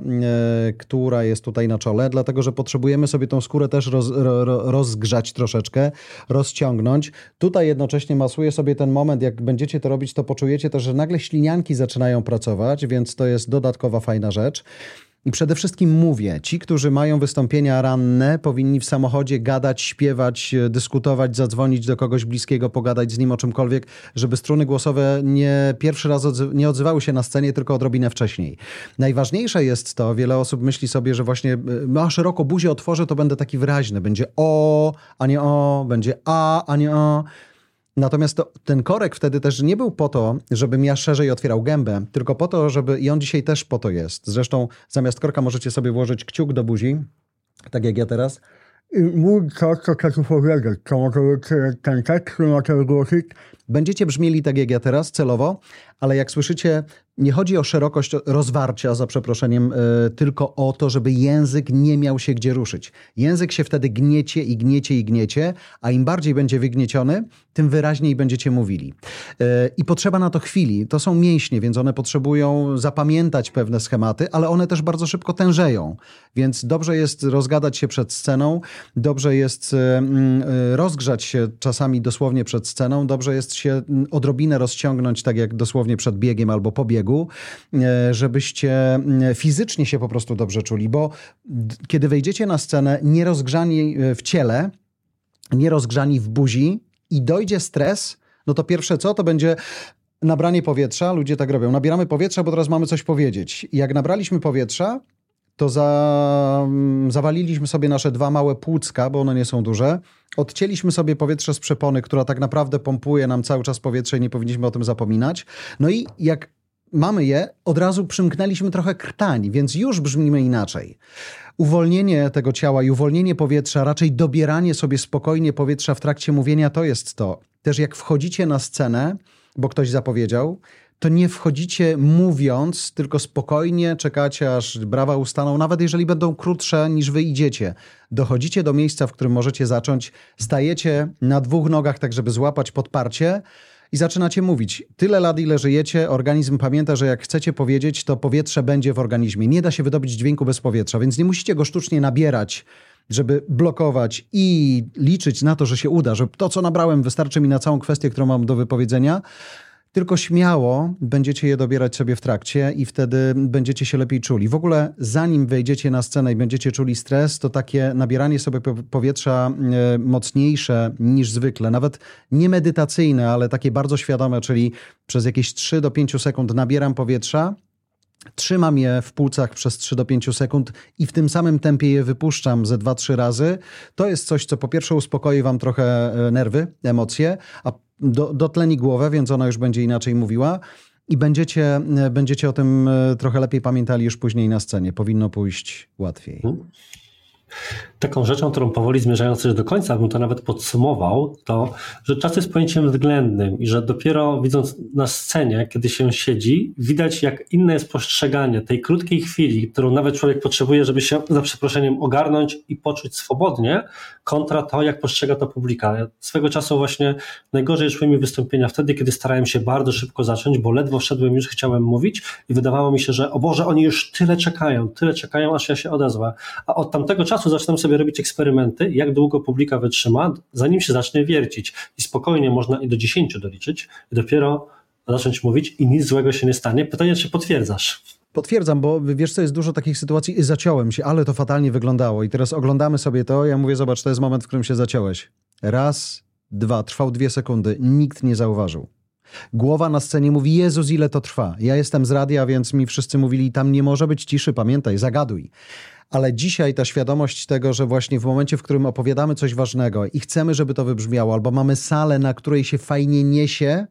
Speaker 2: e, która jest tutaj na czole, dlatego, że potrzebujemy sobie tą skórę też roz, ro, rozgrzać troszeczkę, rozciągnąć. Tutaj jednocześnie masuję sobie ten moment, jak będziecie to robić, to poczujecie też, że nagle ślinianki zaczynają pracować, więc to jest dodatkowa fajna rzecz. I przede wszystkim mówię, ci, którzy mają wystąpienia ranne, powinni w samochodzie gadać, śpiewać, dyskutować, zadzwonić do kogoś bliskiego, pogadać z nim o czymkolwiek, żeby struny głosowe nie pierwszy raz nie odzywały się na scenie, tylko odrobinę wcześniej. Najważniejsze jest to, wiele osób myśli sobie, że właśnie ma szeroko buzię otworzę, to będę taki wyraźny. Będzie o, a nie o, będzie a, a nie o. Natomiast to, ten korek wtedy też nie był po to, żebym ja szerzej otwierał gębę, tylko po to, żeby, i on dzisiaj też po to jest. Zresztą zamiast korka możecie sobie włożyć kciuk do buzi, tak jak ja teraz.
Speaker 3: I mów to, co chcesz powiedzieć, co może ten tekst, który macie wygłosić.
Speaker 2: Będziecie brzmieli tak jak ja teraz, celowo, ale jak słyszycie, nie chodzi o szerokość rozwarcia, za przeproszeniem, yy, tylko o to, żeby język nie miał się gdzie ruszyć. Język się wtedy gniecie i gniecie i gniecie, a im bardziej będzie wygnieciony, tym wyraźniej będziecie mówili. Yy, I potrzeba na to chwili. To są mięśnie, więc one potrzebują zapamiętać pewne schematy, ale one też bardzo szybko tężeją. Więc dobrze jest rozgadać się przed sceną, dobrze jest yy, rozgrzać się czasami dosłownie przed sceną, dobrze jest się odrobinę rozciągnąć, tak jak dosłownie przed biegiem albo po biegu, e, żebyście fizycznie się po prostu dobrze czuli, bo kiedy wejdziecie na scenę nierozgrzani e, w ciele, nierozgrzani w buzi i dojdzie stres, no to pierwsze co, to będzie nabranie powietrza. Ludzie tak robią. Nabieramy powietrza, bo teraz mamy coś powiedzieć. Jak nabraliśmy powietrza, to za, zawaliliśmy sobie nasze dwa małe płucka, bo one nie są duże. Odcięliśmy sobie powietrze z przepony, która tak naprawdę pompuje nam cały czas powietrze i nie powinniśmy o tym zapominać. No i jak mamy je, od razu przymknęliśmy trochę krtań, więc już brzmimy inaczej. Uwolnienie tego ciała i uwolnienie powietrza, raczej dobieranie sobie spokojnie powietrza w trakcie mówienia, to jest to. Też jak wchodzicie na scenę, bo ktoś zapowiedział, to nie wchodzicie mówiąc, tylko spokojnie czekacie, aż brawa ustaną, nawet jeżeli będą krótsze niż wy idziecie. Dochodzicie do miejsca, w którym możecie zacząć, stajecie na dwóch nogach, tak żeby złapać podparcie i zaczynacie mówić. Tyle lat, ile żyjecie, organizm pamięta, że jak chcecie powiedzieć, to powietrze będzie w organizmie. Nie da się wydobyć dźwięku bez powietrza, więc nie musicie go sztucznie nabierać żeby blokować i liczyć na to, że się uda, że to, co nabrałem, wystarczy mi na całą kwestię, którą mam do wypowiedzenia tylko śmiało będziecie je dobierać sobie w trakcie i wtedy będziecie się lepiej czuli. W ogóle zanim wejdziecie na scenę i będziecie czuli stres, to takie nabieranie sobie powietrza e, mocniejsze niż zwykle, nawet nie medytacyjne, ale takie bardzo świadome, czyli przez jakieś 3 do 5 sekund nabieram powietrza, Trzymam je w płucach przez 3 do 5 sekund i w tym samym tempie je wypuszczam ze 2-3 razy. To jest coś, co po pierwsze uspokoi Wam trochę e, nerwy, emocje, a do, dotleni głowę, więc ona już będzie inaczej mówiła. I będziecie, będziecie o tym e, trochę lepiej pamiętali już później na scenie. Powinno pójść łatwiej.
Speaker 1: Taką rzeczą, którą powoli zmierzając już do końca, bym to nawet podsumował, to, że czas jest pojęciem względnym i że dopiero widząc na scenie, kiedy się siedzi, widać jak inne jest postrzeganie tej krótkiej chwili, którą nawet człowiek potrzebuje, żeby się za przeproszeniem ogarnąć i poczuć swobodnie, kontra to, jak postrzega to publika. Ja swego czasu właśnie najgorzej szły mi wystąpienia wtedy, kiedy starałem się bardzo szybko zacząć, bo ledwo wszedłem, już chciałem mówić i wydawało mi się, że o Boże, oni już tyle czekają, tyle czekają, aż ja się odezwę. A od tamtego czasu zaczynam sobie robić eksperymenty, jak długo publika wytrzyma, zanim się zacznie wiercić. I spokojnie można i do 10 doliczyć i dopiero zacząć mówić i nic złego się nie stanie. Pytanie, czy potwierdzasz?
Speaker 2: Potwierdzam, bo wiesz co, jest dużo takich sytuacji i zaciąłem się, ale to fatalnie wyglądało i teraz oglądamy sobie to, ja mówię, zobacz, to jest moment, w którym się zaciąłeś. Raz, dwa, trwał dwie sekundy, nikt nie zauważył. Głowa na scenie mówi, Jezus, ile to trwa. Ja jestem z radia, więc mi wszyscy mówili, tam nie może być ciszy, pamiętaj, zagaduj ale dzisiaj ta świadomość tego, że właśnie w momencie, w którym opowiadamy coś ważnego i chcemy, żeby to wybrzmiało, albo mamy salę, na której się fajnie niesie,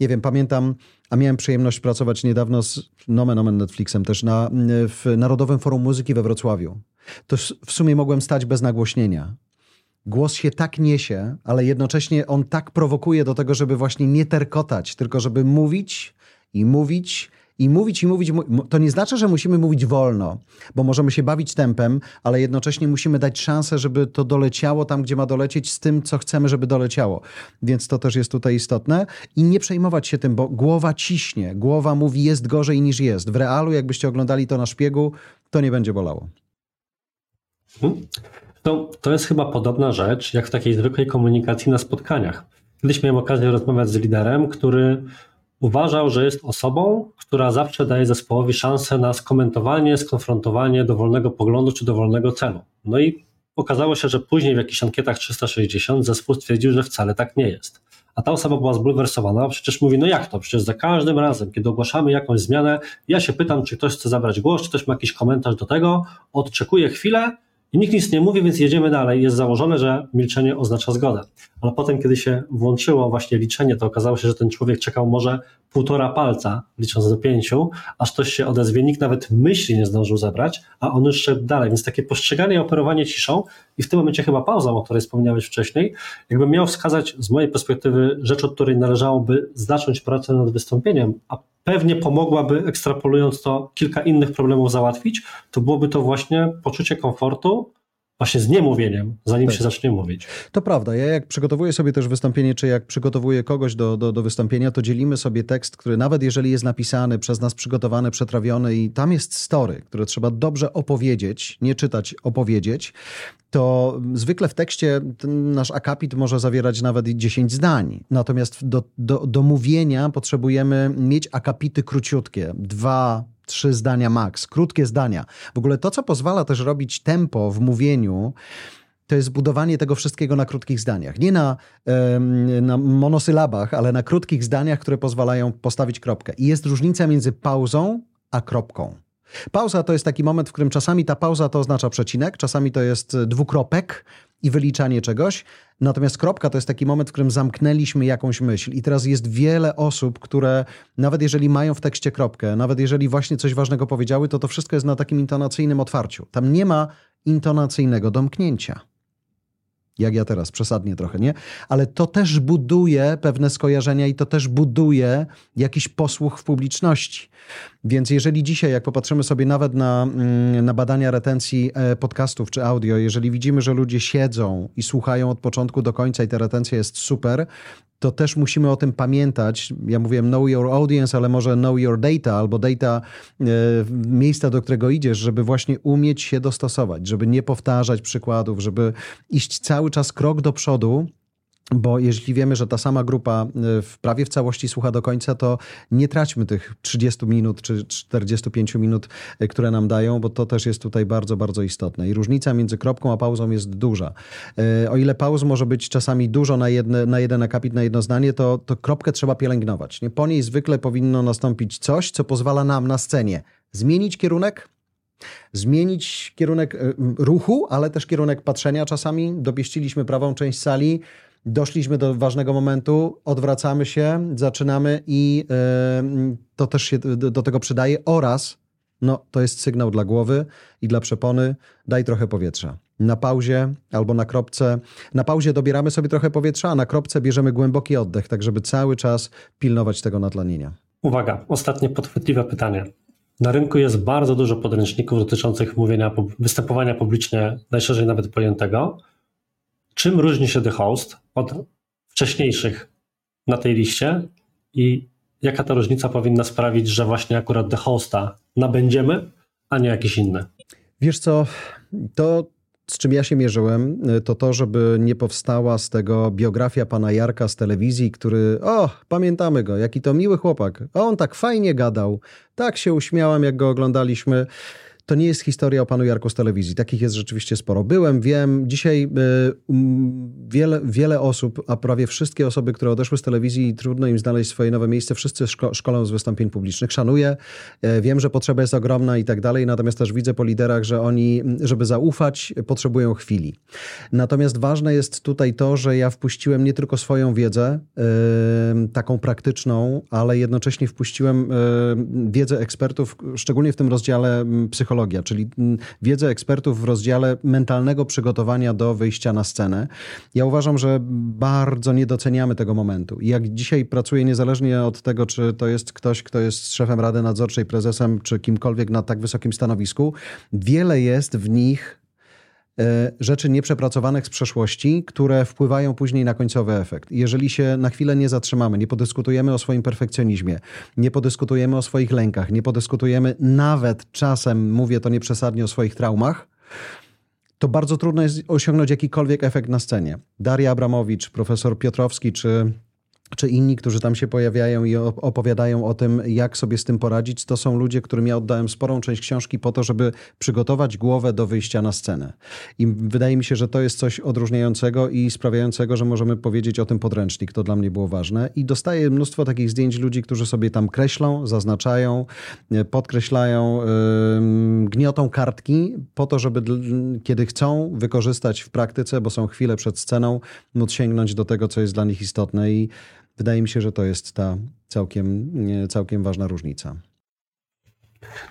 Speaker 2: nie wiem, pamiętam, a miałem przyjemność pracować niedawno z Nomen Omen Netflixem też na, w Narodowym Forum Muzyki we Wrocławiu. To w sumie mogłem stać bez nagłośnienia. Głos się tak niesie, ale jednocześnie on tak prowokuje do tego, żeby właśnie nie terkotać, tylko żeby mówić i mówić i mówić i mówić. To nie znaczy, że musimy mówić wolno, bo możemy się bawić tempem, ale jednocześnie musimy dać szansę, żeby to doleciało tam, gdzie ma dolecieć, z tym, co chcemy, żeby doleciało. Więc to też jest tutaj istotne. I nie przejmować się tym, bo głowa ciśnie. Głowa mówi, jest gorzej niż jest. W realu, jakbyście oglądali to na szpiegu, to nie będzie bolało.
Speaker 1: Hmm. To, to jest chyba podobna rzecz, jak w takiej zwykłej komunikacji na spotkaniach. Kiedyś miałem okazję rozmawiać z liderem, który uważał, że jest osobą, która zawsze daje zespołowi szansę na skomentowanie, skonfrontowanie dowolnego poglądu czy dowolnego celu. No i okazało się, że później w jakichś ankietach 360 zespół stwierdził, że wcale tak nie jest. A ta osoba była zbulwersowana, przecież mówi, no jak to? Przecież za każdym razem, kiedy ogłaszamy jakąś zmianę, ja się pytam, czy ktoś chce zabrać głos, czy ktoś ma jakiś komentarz do tego, odczekuję chwilę, i nikt nic nie mówi, więc jedziemy dalej. Jest założone, że milczenie oznacza zgodę. Ale potem, kiedy się włączyło właśnie liczenie, to okazało się, że ten człowiek czekał może półtora palca, licząc do pięciu, aż ktoś się odezwie. Nikt nawet myśli nie zdążył zebrać, a on już szedł dalej. Więc takie postrzeganie i operowanie ciszą i w tym momencie chyba pauza, o której wspomniałeś wcześniej, jakbym miał wskazać z mojej perspektywy rzecz, od której należałoby zacząć pracę nad wystąpieniem, a pewnie pomogłaby, ekstrapolując to, kilka innych problemów załatwić, to byłoby to właśnie poczucie komfortu, właśnie z niemówieniem, zanim tak. się zacznie mówić.
Speaker 2: To prawda. Ja jak przygotowuję sobie też wystąpienie, czy jak przygotowuję kogoś do, do, do wystąpienia, to dzielimy sobie tekst, który nawet jeżeli jest napisany, przez nas przygotowany, przetrawiony i tam jest story, które trzeba dobrze opowiedzieć, nie czytać, opowiedzieć, to zwykle w tekście nasz akapit może zawierać nawet 10 zdań. Natomiast do, do, do mówienia potrzebujemy mieć akapity króciutkie, dwa, trzy zdania max, krótkie zdania. W ogóle to, co pozwala też robić tempo w mówieniu, to jest budowanie tego wszystkiego na krótkich zdaniach. Nie na, na monosylabach, ale na krótkich zdaniach, które pozwalają postawić kropkę. I jest różnica między pauzą a kropką. Pauza to jest taki moment, w którym czasami ta pauza to oznacza przecinek, czasami to jest dwukropek i wyliczanie czegoś. Natomiast kropka to jest taki moment, w którym zamknęliśmy jakąś myśl. I teraz jest wiele osób, które nawet jeżeli mają w tekście kropkę, nawet jeżeli właśnie coś ważnego powiedziały, to to wszystko jest na takim intonacyjnym otwarciu. Tam nie ma intonacyjnego domknięcia jak ja teraz, przesadnie trochę, nie? Ale to też buduje pewne skojarzenia i to też buduje jakiś posłuch w publiczności. Więc jeżeli dzisiaj, jak popatrzymy sobie nawet na, mm, na badania retencji e, podcastów czy audio, jeżeli widzimy, że ludzie siedzą i słuchają od początku do końca i ta retencja jest super, to też musimy o tym pamiętać. Ja mówiłem know your audience, ale może know your data albo data e, miejsca, do którego idziesz, żeby właśnie umieć się dostosować, żeby nie powtarzać przykładów, żeby iść cały czas krok do przodu bo jeśli wiemy, że ta sama grupa y, w prawie w całości słucha do końca, to nie traćmy tych 30 minut czy 45 minut, y, które nam dają, bo to też jest tutaj bardzo, bardzo istotne. I różnica między kropką a pauzą jest duża. Y, o ile pauz może być czasami dużo na, jedne, na jeden akapit, na jedno zdanie, to, to kropkę trzeba pielęgnować. Nie? Po niej zwykle powinno nastąpić coś, co pozwala nam na scenie zmienić kierunek, zmienić kierunek ruchu, ale też kierunek patrzenia czasami. Dopieściliśmy prawą część sali, doszliśmy do ważnego momentu, odwracamy się, zaczynamy i yy, to też się do, do tego przydaje oraz no, to jest sygnał dla głowy i dla przepony, daj trochę powietrza. Na pauzie albo na kropce. Na pauzie dobieramy sobie trochę powietrza, a na kropce bierzemy głęboki oddech, tak żeby cały czas pilnować tego natlenienia.
Speaker 1: Uwaga, ostatnie podchwytliwe pytanie. Na rynku jest bardzo dużo podręczników dotyczących mówienia, występowania publicznie, najszerzej nawet pojętego. Czym różni się The Host od wcześniejszych na tej liście i jaka ta różnica powinna sprawić, że właśnie akurat The Hosta nabędziemy, a nie jakiś inny?
Speaker 2: Wiesz co, to z czym ja się mierzyłem, to to, żeby nie powstała z tego biografia pana Jarka z telewizji, który, o, pamiętamy go, jaki to miły chłopak. O, on tak fajnie gadał, tak się uśmiałam, jak go oglądaliśmy to nie jest historia o panu Jarku z telewizji. Takich jest rzeczywiście sporo. Byłem, wiem, dzisiaj y, wiele, wiele osób, a prawie wszystkie osoby, które odeszły z telewizji i trudno im znaleźć swoje nowe miejsce, wszyscy szko szkolą z wystąpień publicznych. Szanuję, y, wiem, że potrzeba jest ogromna i tak dalej, natomiast też widzę po liderach, że oni, żeby zaufać, potrzebują chwili. Natomiast ważne jest tutaj to, że ja wpuściłem nie tylko swoją wiedzę, y, taką praktyczną, ale jednocześnie wpuściłem wiedzę ekspertów, szczególnie w tym rozdziale psychologia, czyli wiedzę ekspertów w rozdziale mentalnego przygotowania do wyjścia na scenę. Ja uważam, że bardzo nie doceniamy tego momentu. Jak dzisiaj pracuję, niezależnie od tego, czy to jest ktoś, kto jest szefem Rady Nadzorczej, prezesem, czy kimkolwiek na tak wysokim stanowisku, wiele jest w nich rzeczy nieprzepracowanych z przeszłości, które wpływają później na końcowy efekt. Jeżeli się na chwilę nie zatrzymamy, nie podyskutujemy o swoim perfekcjonizmie, nie podyskutujemy o swoich lękach, nie podyskutujemy nawet czasem, mówię to nieprzesadnie, o swoich traumach, to bardzo trudno jest osiągnąć jakikolwiek efekt na scenie. Daria Abramowicz, profesor Piotrowski czy czy inni, którzy tam się pojawiają i opowiadają o tym, jak sobie z tym poradzić, to są ludzie, którym ja oddałem sporą część książki po to, żeby przygotować głowę do wyjścia na scenę. I wydaje mi się, że to jest coś odróżniającego i sprawiającego, że możemy powiedzieć o tym podręcznik. To dla mnie było ważne. I dostaję mnóstwo takich zdjęć ludzi, którzy sobie tam kreślą, zaznaczają, e, podkreślają, gniotą kartki po to, żeby kiedy chcą wykorzystać w praktyce, bo są chwile przed sceną, móc sięgnąć do tego, co jest dla nich istotne. I Wydaje mi się, że to jest ta całkiem, całkiem ważna różnica.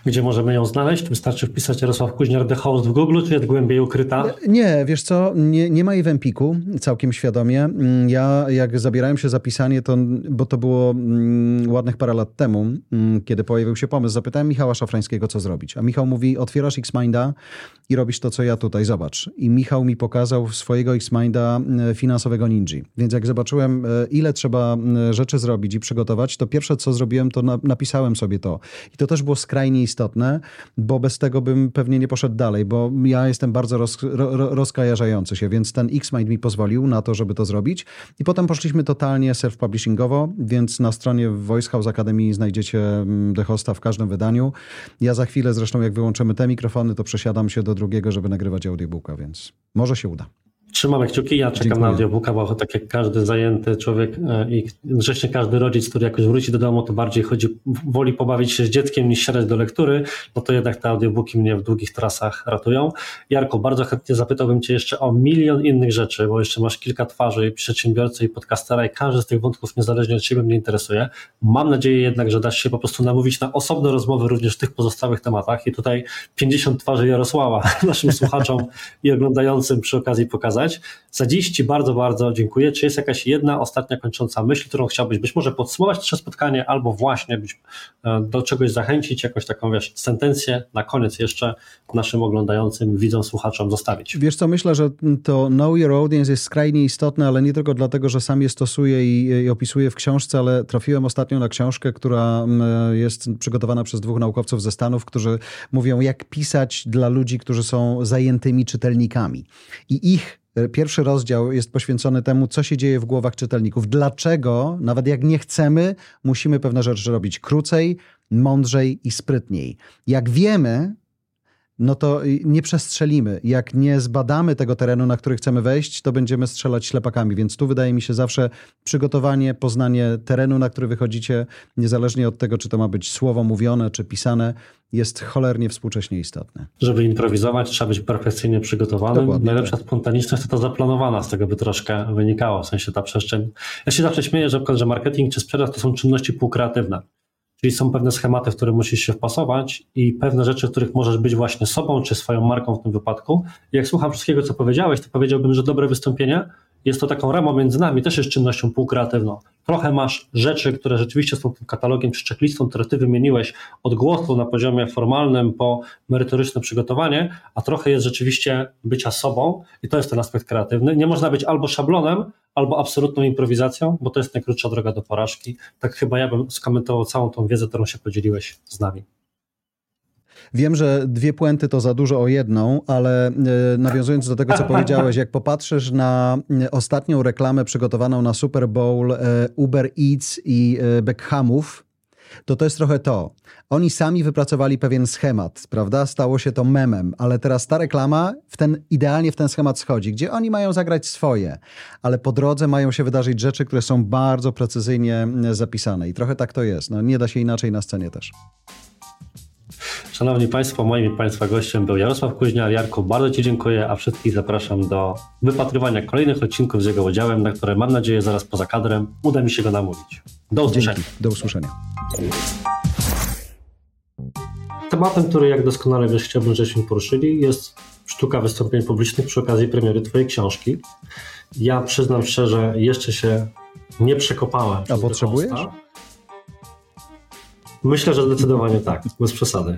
Speaker 1: Gdzie możemy ją znaleźć? Wystarczy wpisać Jarosław Kuźniar The Host w Google, czy jest głębiej ukryta?
Speaker 2: Nie, wiesz co, nie, nie ma jej w Empiku, całkiem świadomie. Mm, ja jak zabierałem się za pisanie, to, bo to było mm, ładnych parę lat temu, mm, kiedy pojawił się pomysł, zapytałem Michała Szafrańskiego, co zrobić. A Michał mówi, otwierasz Xminda i robisz to, co ja tutaj, zobacz. I Michał mi pokazał swojego Xminda finansowego Ninja. Więc jak zobaczyłem, e, ile trzeba rzeczy zrobić i przygotować, to pierwsze, co zrobiłem, to napisałem sobie to. I to też było skrajnie skrajnie istotne, bo bez tego bym pewnie nie poszedł dalej, bo ja jestem bardzo roz, ro, rozkojarzający się, więc ten X-Mind mi pozwolił na to, żeby to zrobić. I potem poszliśmy totalnie self-publishingowo, więc na stronie Voice House Academy znajdziecie mm, The Hosta w każdym wydaniu. Ja za chwilę zresztą, jak wyłączymy te mikrofony, to przesiadam się do drugiego, żeby nagrywać audiobooka, więc może się uda.
Speaker 1: Trzymamy kciuki, ja czekam Dziękuję. na audiobooka, bo tak jak każdy zajęty człowiek e, i zresztą każdy rodzic, który jakoś wróci do domu, to bardziej chodzi, woli pobawić się z dzieckiem niż siadać do lektury, no to jednak te audiobooki mnie w długich trasach ratują. Jarko, bardzo chętnie zapytałbym Cię jeszcze o milion innych rzeczy, bo jeszcze masz kilka twarzy i przedsiębiorcy i podcastera i każdy z tych wątków niezależnie od siebie mnie interesuje. Mam nadzieję jednak, że dasz się po prostu namówić na osobne rozmowy również w tych pozostałych tematach i tutaj 50 twarzy Jarosława naszym słuchaczom i oglądającym przy okazji pokazać. Za dziś Ci bardzo, bardzo dziękuję. Czy jest jakaś jedna ostatnia kończąca myśl, którą chciałbyś być może podsumować nasze spotkanie, albo właśnie być, e, do czegoś zachęcić, jakąś taką wiesz, sentencję na koniec jeszcze naszym oglądającym, widzom, słuchaczom zostawić?
Speaker 2: Wiesz co, myślę, że to Know Your Audience jest skrajnie istotne, ale nie tylko dlatego, że sam je stosuję i, i opisuję w książce, ale trafiłem ostatnio na książkę, która jest przygotowana przez dwóch naukowców ze Stanów, którzy mówią, jak pisać dla ludzi, którzy są zajętymi czytelnikami. I ich Pierwszy rozdział jest poświęcony temu, co się dzieje w głowach czytelników. Dlaczego, nawet jak nie chcemy, musimy pewne rzeczy robić krócej, mądrzej i sprytniej. Jak wiemy, no to nie przestrzelimy. Jak nie zbadamy tego terenu, na który chcemy wejść, to będziemy strzelać ślepakami. Więc tu wydaje mi się zawsze przygotowanie, poznanie terenu, na który wychodzicie, niezależnie od tego, czy to ma być słowo mówione, czy pisane, jest cholernie współcześnie istotne.
Speaker 1: Żeby improwizować, trzeba być perfekcyjnie przygotowanym. Dokładnie, Najlepsza tak. spontaniczność to ta zaplanowana, z tego by troszkę wynikało, w sensie ta przestrzeń. Ja się zawsze śmieję, że, że marketing czy sprzedaż to są czynności półkreatywne. Czyli są pewne schematy, w które musisz się wpasować i pewne rzeczy, w których możesz być właśnie sobą czy swoją marką w tym wypadku. I jak słucham wszystkiego, co powiedziałeś, to powiedziałbym, że dobre wystąpienie jest to taką ramą między nami, też jest czynnością półkreatywną. Trochę masz rzeczy, które rzeczywiście są tym katalogiem czy checklistą, które ty wymieniłeś od głosu na poziomie formalnym po merytoryczne przygotowanie, a trochę jest rzeczywiście bycia sobą i to jest ten aspekt kreatywny. Nie można być albo szablonem, albo absolutną improwizacją, bo to jest najkrótsza droga do porażki. Tak chyba ja bym skomentował całą tą wiedzę, którą się podzieliłeś z nami.
Speaker 2: Wiem, że dwie puenty to za dużo o jedną, ale e, nawiązując do tego, co powiedziałeś, jak popatrzysz na e, ostatnią reklamę przygotowaną na Super Bowl e, Uber Eats i Beckhamów, to to jest trochę to. Oni sami wypracowali pewien schemat, prawda? Stało się to memem, ale teraz ta reklama w ten, idealnie w ten schemat schodzi, gdzie oni mają zagrać swoje, ale po drodze mają się wydarzyć rzeczy, które są bardzo precyzyjnie zapisane i trochę tak to jest. No, nie da się inaczej na scenie też.
Speaker 1: Szanowni Państwo, moim i Państwa gościem był Jarosław Kuźniar. Jarku, bardzo Ci dziękuję, a wszystkich zapraszam do wypatrywania kolejnych odcinków z jego udziałem, na które mam nadzieję zaraz poza kadrem uda mi się go namówić. Do usłyszenia.
Speaker 2: Dzięki. Do usłyszenia.
Speaker 1: Tematem, który jak doskonale wiesz, chciałbym, żebyśmy poruszyli, jest sztuka wystąpień publicznych przy okazji premiery Twojej książki. Ja przyznam szczerze, jeszcze się nie przekopałem. przez
Speaker 2: potrzebujesz?
Speaker 1: Myślę, że zdecydowanie tak, bez przesady.